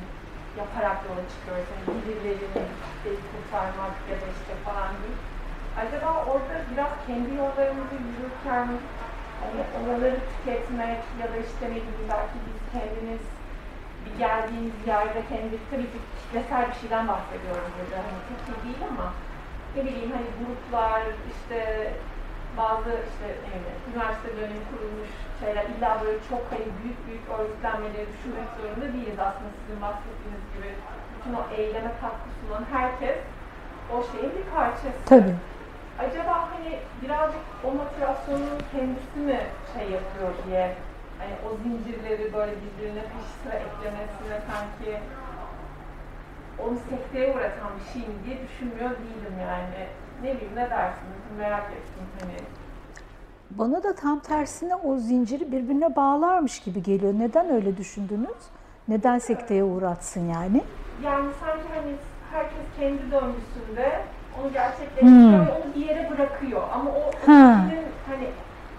yaparak yola çıkıyoruz. Yani birilerini kitleyi kurtarmak ya da işte falan değil. Acaba orada biraz kendi yollarımızı yürürken hani oraları tüketmek ya da işte ne bileyim belki biz kendimiz bir geldiğimiz yerde kendi tabii ki kitlesel bir şeyden bahsediyorum burada. Hani iyi değil ama ne bileyim hani gruplar işte bazı işte evet, üniversite dönemi kurulmuş şeyler illa böyle çok hani büyük büyük örgütlenmeleri düşünmek zorunda değiliz aslında sizin bahsettiğiniz gibi. Bütün o eyleme katkı sunan herkes o şeyin bir parçası. Tabii. Acaba hani birazcık o motivasyonun kendisi mi şey yapıyor diye hani o zincirleri böyle birbirine peş sıra eklemesine sanki onu sekteye uğratan bir şey mi diye düşünmüyor değilim yani. Ne bileyim ne dersiniz merak ettim hani. Bana da tam tersine o zinciri birbirine bağlarmış gibi geliyor. Neden öyle düşündünüz? Neden sekteye uğratsın yani? Yani sanki hani herkes kendi döngüsünde onu gerçekleştiriyor hmm. onu bir yere bırakıyor. Ama o, kişinin hani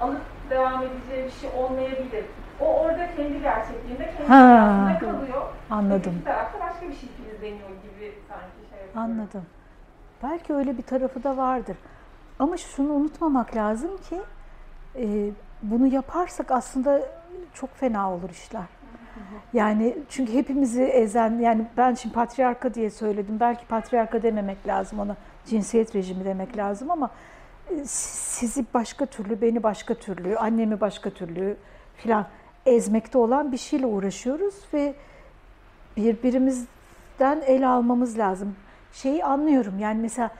alıp devam edeceği bir şey olmayabilir. O orada kendi gerçekliğinde, kendi ha. kalıyor. Anladım. Bir tarafta başka bir şey filizleniyor gibi sanki şey yapıyor. Anladım. Belki öyle bir tarafı da vardır. Ama şunu unutmamak lazım ki e, bunu yaparsak aslında çok fena olur işler. Yani çünkü hepimizi ezen, yani ben şimdi patriarka diye söyledim. Belki patriarka dememek lazım ona, cinsiyet rejimi demek lazım ama e, sizi başka türlü, beni başka türlü, annemi başka türlü filan ezmekte olan bir şeyle uğraşıyoruz ve birbirimizden el almamız lazım. Şeyi anlıyorum yani mesela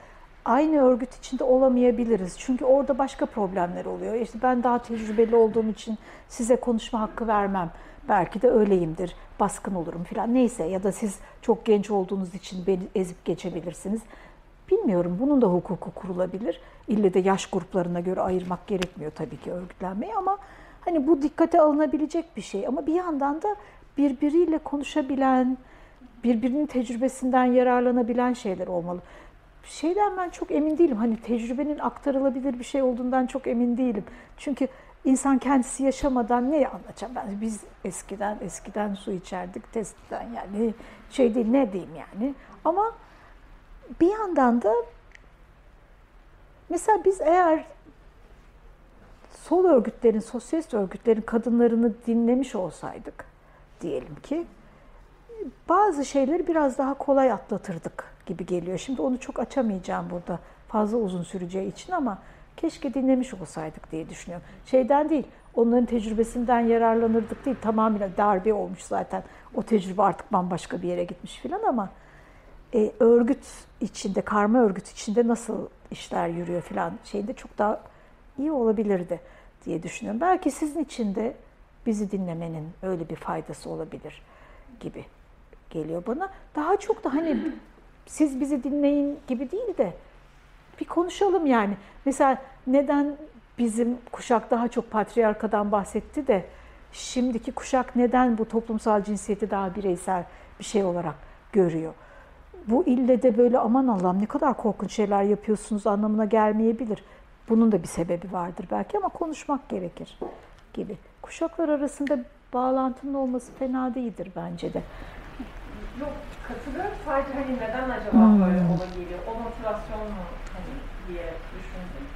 aynı örgüt içinde olamayabiliriz. Çünkü orada başka problemler oluyor. İşte ben daha tecrübeli olduğum için size konuşma hakkı vermem. Belki de öyleyimdir. Baskın olurum falan. Neyse ya da siz çok genç olduğunuz için beni ezip geçebilirsiniz. Bilmiyorum. Bunun da hukuku kurulabilir. İlle de yaş gruplarına göre ayırmak gerekmiyor tabii ki örgütlenmeyi ama hani bu dikkate alınabilecek bir şey. Ama bir yandan da birbiriyle konuşabilen, birbirinin tecrübesinden yararlanabilen şeyler olmalı. Şeyden ben çok emin değilim. Hani tecrübenin aktarılabilir bir şey olduğundan çok emin değilim. Çünkü insan kendisi yaşamadan ne anlatacağım ben? Biz eskiden eskiden su içerdik testten yani şey değil ne diyeyim yani. Ama bir yandan da mesela biz eğer sol örgütlerin, sosyalist örgütlerin kadınlarını dinlemiş olsaydık diyelim ki bazı şeyleri biraz daha kolay atlatırdık gibi geliyor. Şimdi onu çok açamayacağım burada fazla uzun süreceği için ama keşke dinlemiş olsaydık diye düşünüyorum. Şeyden değil, onların tecrübesinden yararlanırdık değil. Tamamen darbe olmuş zaten. O tecrübe artık bambaşka bir yere gitmiş filan ama e, örgüt içinde, karma örgüt içinde nasıl işler yürüyor filan şeyde çok daha iyi olabilirdi diye düşünüyorum. Belki sizin için de bizi dinlemenin öyle bir faydası olabilir gibi geliyor bana. Daha çok da hani siz bizi dinleyin gibi değil de bir konuşalım yani. Mesela neden bizim kuşak daha çok patriarkadan bahsetti de şimdiki kuşak neden bu toplumsal cinsiyeti daha bireysel bir şey olarak görüyor? Bu ille de böyle aman Allah'ım ne kadar korkunç şeyler yapıyorsunuz anlamına gelmeyebilir. Bunun da bir sebebi vardır belki ama konuşmak gerekir gibi. Kuşaklar arasında bağlantının olması fena değildir bence de. Yok katılıyorum. Sadece hani neden acaba hmm. böyle olabiliyor? O motivasyon mu hani diye düşündüm.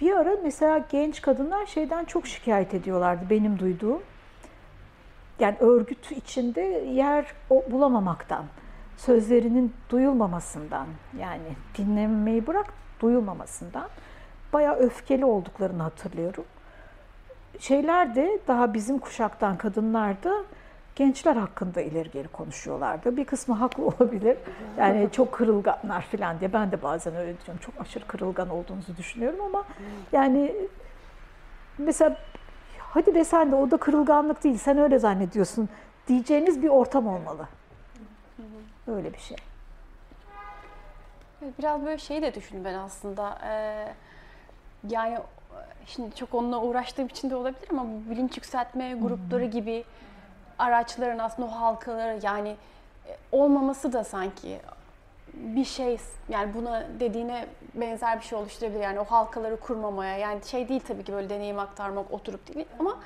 Bir ara mesela genç kadınlar şeyden çok şikayet ediyorlardı benim duyduğum. Yani örgüt içinde yer bulamamaktan, sözlerinin duyulmamasından yani dinlemeyi bırak duyulmamasından bayağı öfkeli olduklarını hatırlıyorum. Şeyler de daha bizim kuşaktan kadınlar da gençler hakkında ileri geri konuşuyorlardı. Bir kısmı haklı olabilir. Yani çok kırılganlar falan diye. Ben de bazen öyle diyorum. Çok aşırı kırılgan olduğunuzu düşünüyorum ama yani mesela hadi be sen de o da kırılganlık değil. Sen öyle zannediyorsun diyeceğiniz bir ortam olmalı. Öyle bir şey. Biraz böyle şey de düşündüm ben aslında. Ee, yani şimdi çok onunla uğraştığım için de olabilir ama bilinç yükseltme grupları gibi araçların aslında o halkaları yani e, olmaması da sanki bir şey yani buna dediğine benzer bir şey oluşturabilir. Yani o halkaları kurmamaya yani şey değil tabii ki böyle deneyim aktarmak oturup değil ama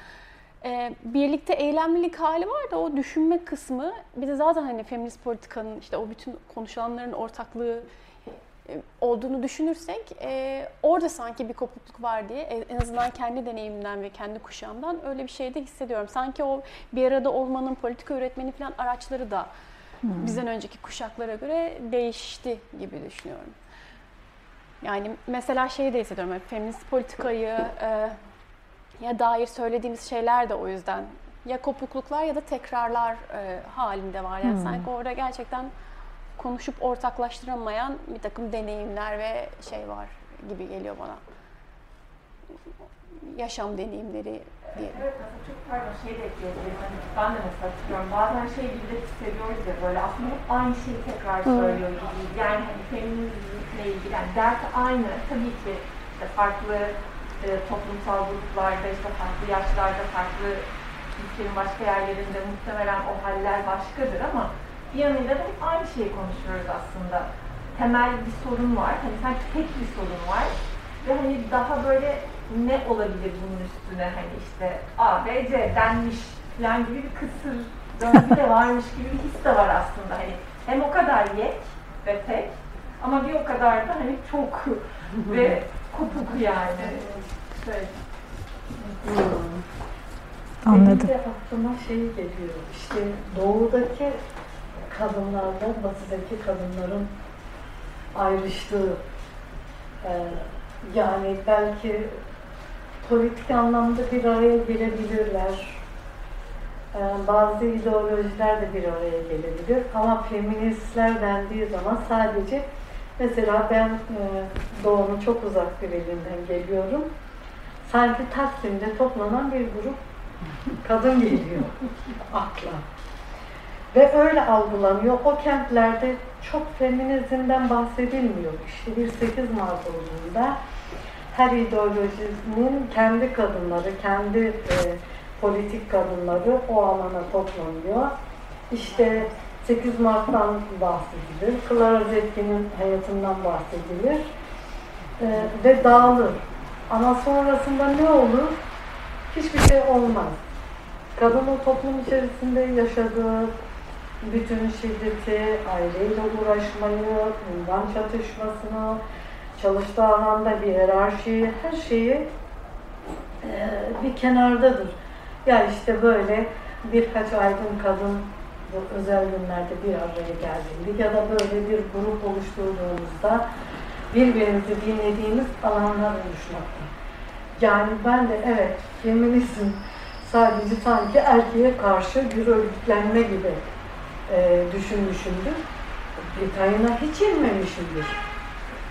e, birlikte eylemlilik hali var da o düşünme kısmı bir de zaten hani feminist politikanın işte o bütün konuşulanların ortaklığı e, olduğunu düşünürsek e, orada sanki bir kopukluk var diye en azından kendi deneyimimden ve kendi kuşağımdan öyle bir şey de hissediyorum. Sanki o bir arada olmanın politika üretmeni falan araçları da hmm. bizden önceki kuşaklara göre değişti gibi düşünüyorum. Yani mesela şeyi de hissediyorum, hep feminist politikayı e, ya dair söylediğimiz şeyler de o yüzden ya kopukluklar ya da tekrarlar e, halinde var. Yani hmm. sanki orada gerçekten konuşup ortaklaştıramayan bir takım deneyimler ve şey var gibi geliyor bana. Yaşam deneyimleri diye. Evet, mesela çok pardon şey de ekleyebilirim. Hani ben de mesela hatırlıyorum. Bazen şey gibi de hissediyoruz ya böyle aslında hep aynı şeyi tekrar söylüyor gibi. Yani hani feminizmle ilgili yani dert aynı. Tabii ki işte farklı e, toplumsal gruplarda, işte farklı yaşlarda, farklı ülkenin başka yerlerinde muhtemelen o haller başkadır ama bir yanıyla da aynı şeyi konuşuyoruz aslında. Temel bir sorun var. Hani sanki tek bir sorun var. Ve hani daha böyle ne olabilir bunun üstüne hani işte A, B, C denmiş falan gibi bir kısır döngü de varmış gibi bir his de var aslında. Hani hem o kadar yek ve tek ama bir o kadar da hani çok ve kopuk yani. Anladım. Benim de aklıma şey geliyor. İşte doğudaki kadınlarla batıdaki kadınların ayrıştığı e, yani belki politik anlamda bir araya gelebilirler. E, bazı ideolojiler de bir araya gelebilir ama feministler dendiği zaman sadece Mesela ben e, Doğu'nun çok uzak bir elinden geliyorum. Sanki Taksim'de toplanan bir grup kadın geliyor akla. Ve öyle algılanıyor. O kentlerde çok feminizmden bahsedilmiyor. İşte bir 8 Mart olduğunda her ideolojinin kendi kadınları, kendi e, politik kadınları o alana toplanıyor. İşte 8 Mart'tan bahsedilir, Clara Zetkin'in hayatından bahsedilir e, ve dağılır. Ama sonrasında ne olur? Hiçbir şey olmaz. Kadın o toplum içerisinde yaşadığı bütün şiddeti, aileyle uğraşmayı, ünvan çatışmasını, çalıştığı alanda bir hiyerarşiyi, her şeyi e, bir kenardadır. Ya işte böyle birkaç aydın kadın bu özel günlerde bir araya geldiğinde ya da böyle bir grup oluşturduğumuzda birbirimizi dinlediğimiz alanlar oluşmakta. Yani ben de evet feminizm sadece sanki erkeğe karşı bir örgütlenme gibi e, düşünmüşümdür. Detayına hiç inmemişimdir.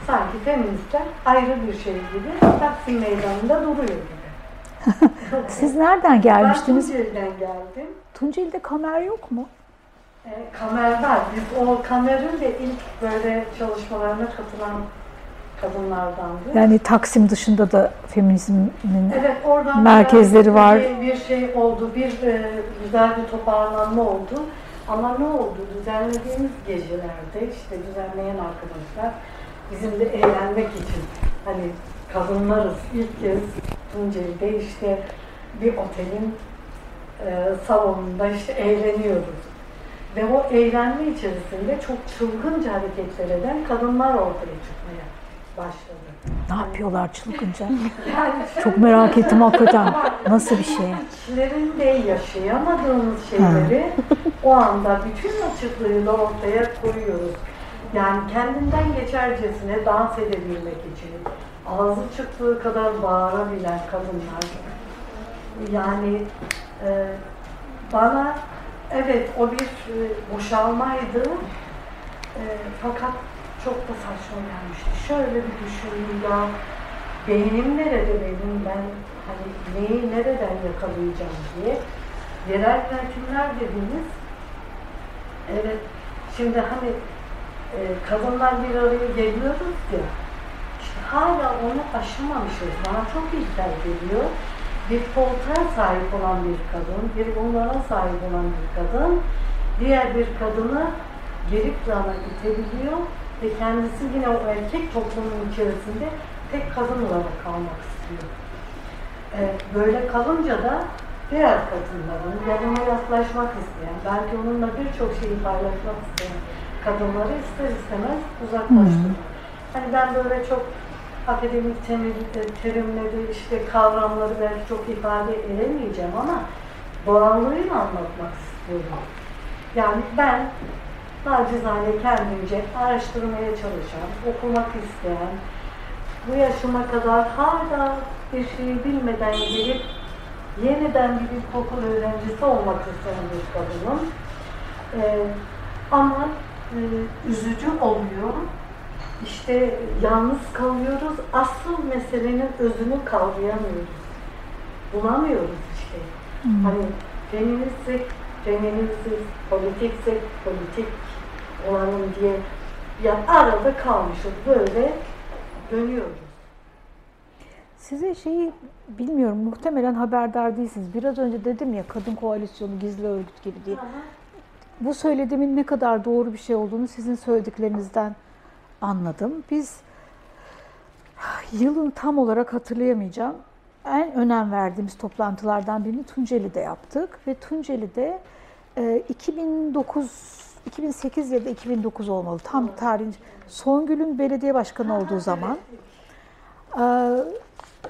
Sanki feministler ayrı bir şey gibi Taksim Meydanı'nda duruyor gibi. Siz nereden gelmiştiniz? Ben Tunceli'den geldim. Tunceli'de kamer yok mu? E, kamer var. Biz o kamerin de ilk böyle çalışmalarına katılan kadınlardandı. Yani Taksim dışında da feminizmin Evet, oradan merkezleri var. Bir, bir şey oldu, bir e, güzel bir toparlanma oldu. Ama ne oldu? Düzenlediğimiz gecelerde işte düzenleyen arkadaşlar bizim de eğlenmek için hani kadınlarız ilk kez Tunceli'de işte bir otelin e, salonunda işte eğleniyoruz. Ve o eğlenme içerisinde çok çılgınca hareketler eden kadınlar ortaya çıkmaya başladı. Ne yapıyorlar çılgınca? Yani Çok merak ettim hakikaten. Nasıl bir şey? içlerinde yaşayamadığımız şeyleri o anda bütün açıklığıyla ortaya koyuyoruz. Yani kendinden geçercesine dans edebilmek için ağzı çıktığı kadar bağırabilen kadınlar. Yani e, bana evet o bir e, boşalmaydı e, fakat çok da saçma gelmişti. Şöyle bir düşündüm ya beynim nerede benim ben hani neyi nereden yakalayacağım diye. Yerel yönetimler dediğimiz evet şimdi hani e, kadınlar bir araya geliyoruz ya işte hala onu aşamamışız. Bana çok ilkel geliyor. Bir koltuğa sahip olan bir kadın, bir unvana sahip olan bir kadın diğer bir kadını geri plana itebiliyor ve kendisi yine o erkek toplumun içerisinde tek kadın olarak kalmak istiyor. Ee, böyle kalınca da diğer kadınların yanına yaklaşmak isteyen, belki onunla birçok şeyi paylaşmak isteyen kadınları ister istemez uzaklaştırıyor. Hani ben böyle çok akademik temel- terimleri, işte kavramları belki çok ifade edemeyeceğim ama doğallığıyla anlatmak istiyorum. Yani ben nacizane kendimce araştırmaya çalışan, okumak isteyen, bu yaşıma kadar hala bir şeyi bilmeden gelip yeniden bir ilkokul öğrencisi olmak isteyen bir kadınım. Ee, ama e, üzücü oluyor. İşte yalnız kalıyoruz. Asıl meselenin özünü kavrayamıyoruz. Bulamıyoruz işte. Hani feministsek, feministiz, politiksek, politik olalım diye ya arada kalmışız. Böyle dönüyoruz. Size şeyi bilmiyorum muhtemelen haberdar değilsiniz. Biraz önce dedim ya kadın koalisyonu gizli örgüt gibi diye. Bu söylediğimin ne kadar doğru bir şey olduğunu sizin söylediklerinizden anladım. Biz yılın tam olarak hatırlayamayacağım. En önem verdiğimiz toplantılardan birini Tunceli'de yaptık ve Tunceli'de e, 2009 2008 ya da 2009 olmalı. Tam tarih. Songül'ün belediye başkanı olduğu zaman e,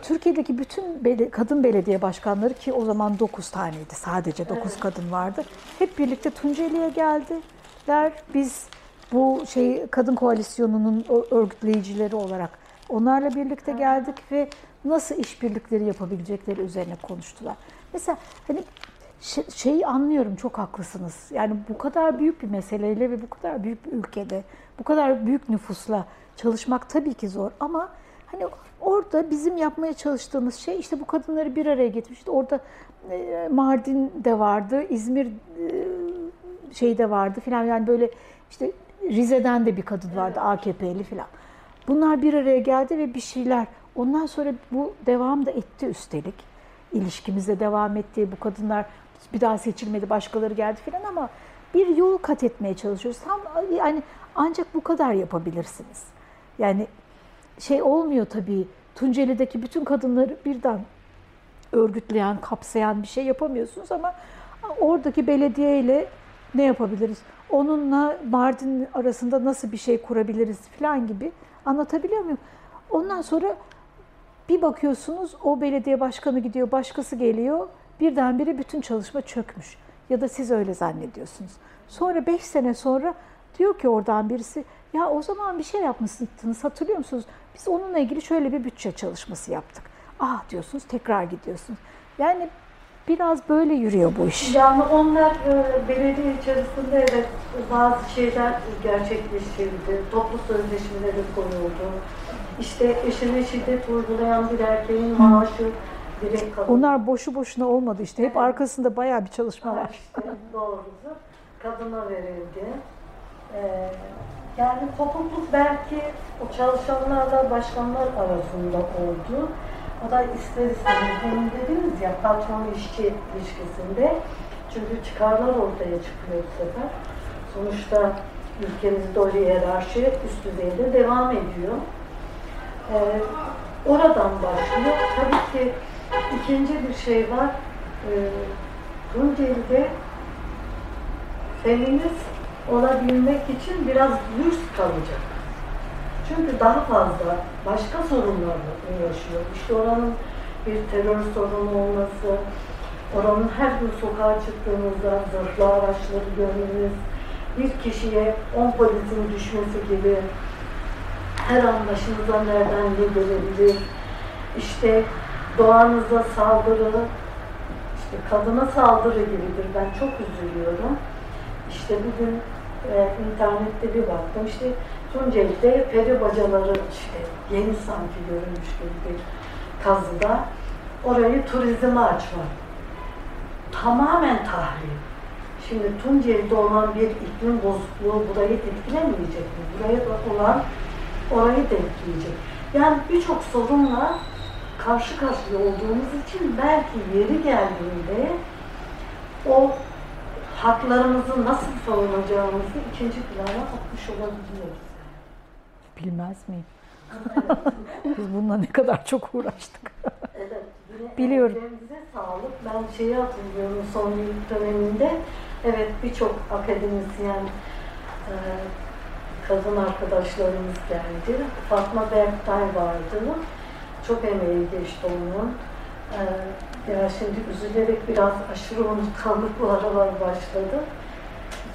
Türkiye'deki bütün bele- kadın belediye başkanları ki o zaman 9 taneydi. Sadece 9 kadın vardı. Hep birlikte Tunceli'ye geldiler. Biz bu şey kadın koalisyonunun örgütleyicileri olarak onlarla birlikte geldik ve nasıl işbirlikleri yapabilecekleri üzerine konuştular. Mesela hani şeyi anlıyorum çok haklısınız. Yani bu kadar büyük bir meseleyle ve bu kadar büyük bir ülkede bu kadar büyük nüfusla çalışmak tabii ki zor ama hani orada bizim yapmaya çalıştığımız şey işte bu kadınları bir araya getirmiş. İşte orada e, Mardin de vardı, İzmir e, şeyde vardı filan yani böyle işte Rize'den de bir kadın vardı AKP'li filan. Bunlar bir araya geldi ve bir şeyler. Ondan sonra bu devam da etti üstelik. İlişkimizde devam etti. Bu kadınlar bir daha seçilmedi, başkaları geldi filan ama bir yol kat etmeye çalışıyoruz. Tam yani ancak bu kadar yapabilirsiniz. Yani şey olmuyor tabii. Tunceli'deki bütün kadınları birden örgütleyen, kapsayan bir şey yapamıyorsunuz ama oradaki belediyeyle ne yapabiliriz? Onunla Mardin arasında nasıl bir şey kurabiliriz falan gibi anlatabiliyor muyum? Ondan sonra bir bakıyorsunuz o belediye başkanı gidiyor, başkası geliyor. Birdenbire bütün çalışma çökmüş. Ya da siz öyle zannediyorsunuz. Sonra beş sene sonra diyor ki oradan birisi ya o zaman bir şey yapmışsınız hatırlıyor musunuz? Biz onunla ilgili şöyle bir bütçe çalışması yaptık. Ah diyorsunuz tekrar gidiyorsunuz. Yani biraz böyle yürüyor bu iş. Yani onlar e, belediye içerisinde evet bazı şeyler gerçekleştirildi. Toplu sözleşmeleri koyuldu. İşte eşine şiddet uygulayan bir erkeğin maaşı direkt kadın. Onlar boşu boşuna olmadı işte. Hep arkasında bayağı bir çalışma var. İşte doğrusu kadına verildi. Ee, yani kopukluk belki o çalışanlarla başkanlar arasında oldu. O da ister istemez demin dediniz ya patron işçi ilişkisinde. Çünkü çıkarlar ortaya çıkıyor bu sefer. Sonuçta ülkemizde o hiyerarşi üst düzeyde devam ediyor. Ee, oradan başlıyor. Tabii ki ikinci bir şey var. Ee, Tunceli'de feminist olabilmek için biraz lüks kalacak. Çünkü daha fazla başka sorunlarla uğraşıyor. İşte oranın bir terör sorunu olması, oranın her gün sokağa çıktığınızda zırhlı araçları görmeniz, bir kişiye 10 polisin düşmesi gibi her an başınıza nereden ne gelebilir, işte doğanıza saldırı, işte kadına saldırı gibidir. Ben çok üzülüyorum. İşte bugün e, internette bir baktım. İşte Tunceli'de peri bacaları işte yeni sanki görülmüş gibi bir kazıda orayı turizme açmak. Tamamen tahrip. Şimdi Tunceli'de olan bir iklim bozukluğu burayı etkilemeyecek mi? Buraya olan orayı da etkileyecek. Yani birçok sorunla karşı karşıya olduğumuz için belki yeri geldiğinde o haklarımızı nasıl savunacağımızı ikinci plana atmış olabiliyoruz. Bilmez miyim? Biz bununla ne kadar çok uğraştık. Evet, Biliyorum. sağlık. Ben şeyi hatırlıyorum son yıl döneminde. Evet birçok akademisyen e, kadın arkadaşlarımız geldi. Fatma Berktay vardı. Çok emeği geçti onun. E, ya şimdi üzülerek biraz aşırı unutkanlık bu aralar başladı.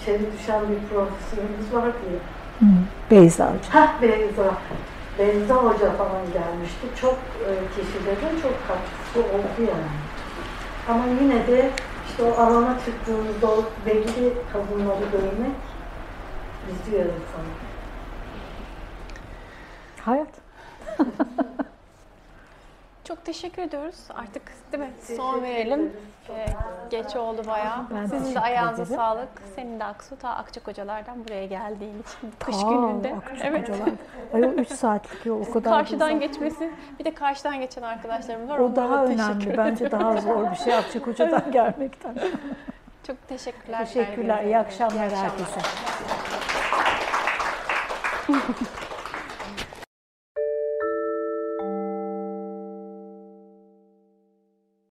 İçeri düşen bir profesörümüz var diye. Hı, Beyza Hoca. Heh Beyza. Beyza Hoca falan gelmişti. Çok e, kişilerin çok katkısı oldu yani. Ama yine de işte o alana çıktığımızda o belli kadınları görmek üzüyor insanı. Hayat. Çok teşekkür ediyoruz. Artık değil mi? Son verelim. Ee, geç oldu bayağı. Ben Sizin de ayağınıza ederim. sağlık. Senin de Aksu ta Akçakocalar'dan buraya geldiğin için. Kış Ta, gününde. Akçak Evet. Ay o 3 saatlik yol o kadar Karşıdan uzak. geçmesi. Bir de karşıdan geçen arkadaşlarımız var. O Onlara daha önemli. Bence daha zor bir şey Akçak Hoca'dan gelmekten. Çok teşekkürler. Teşekkürler. İyi akşamlar herkese. herkese.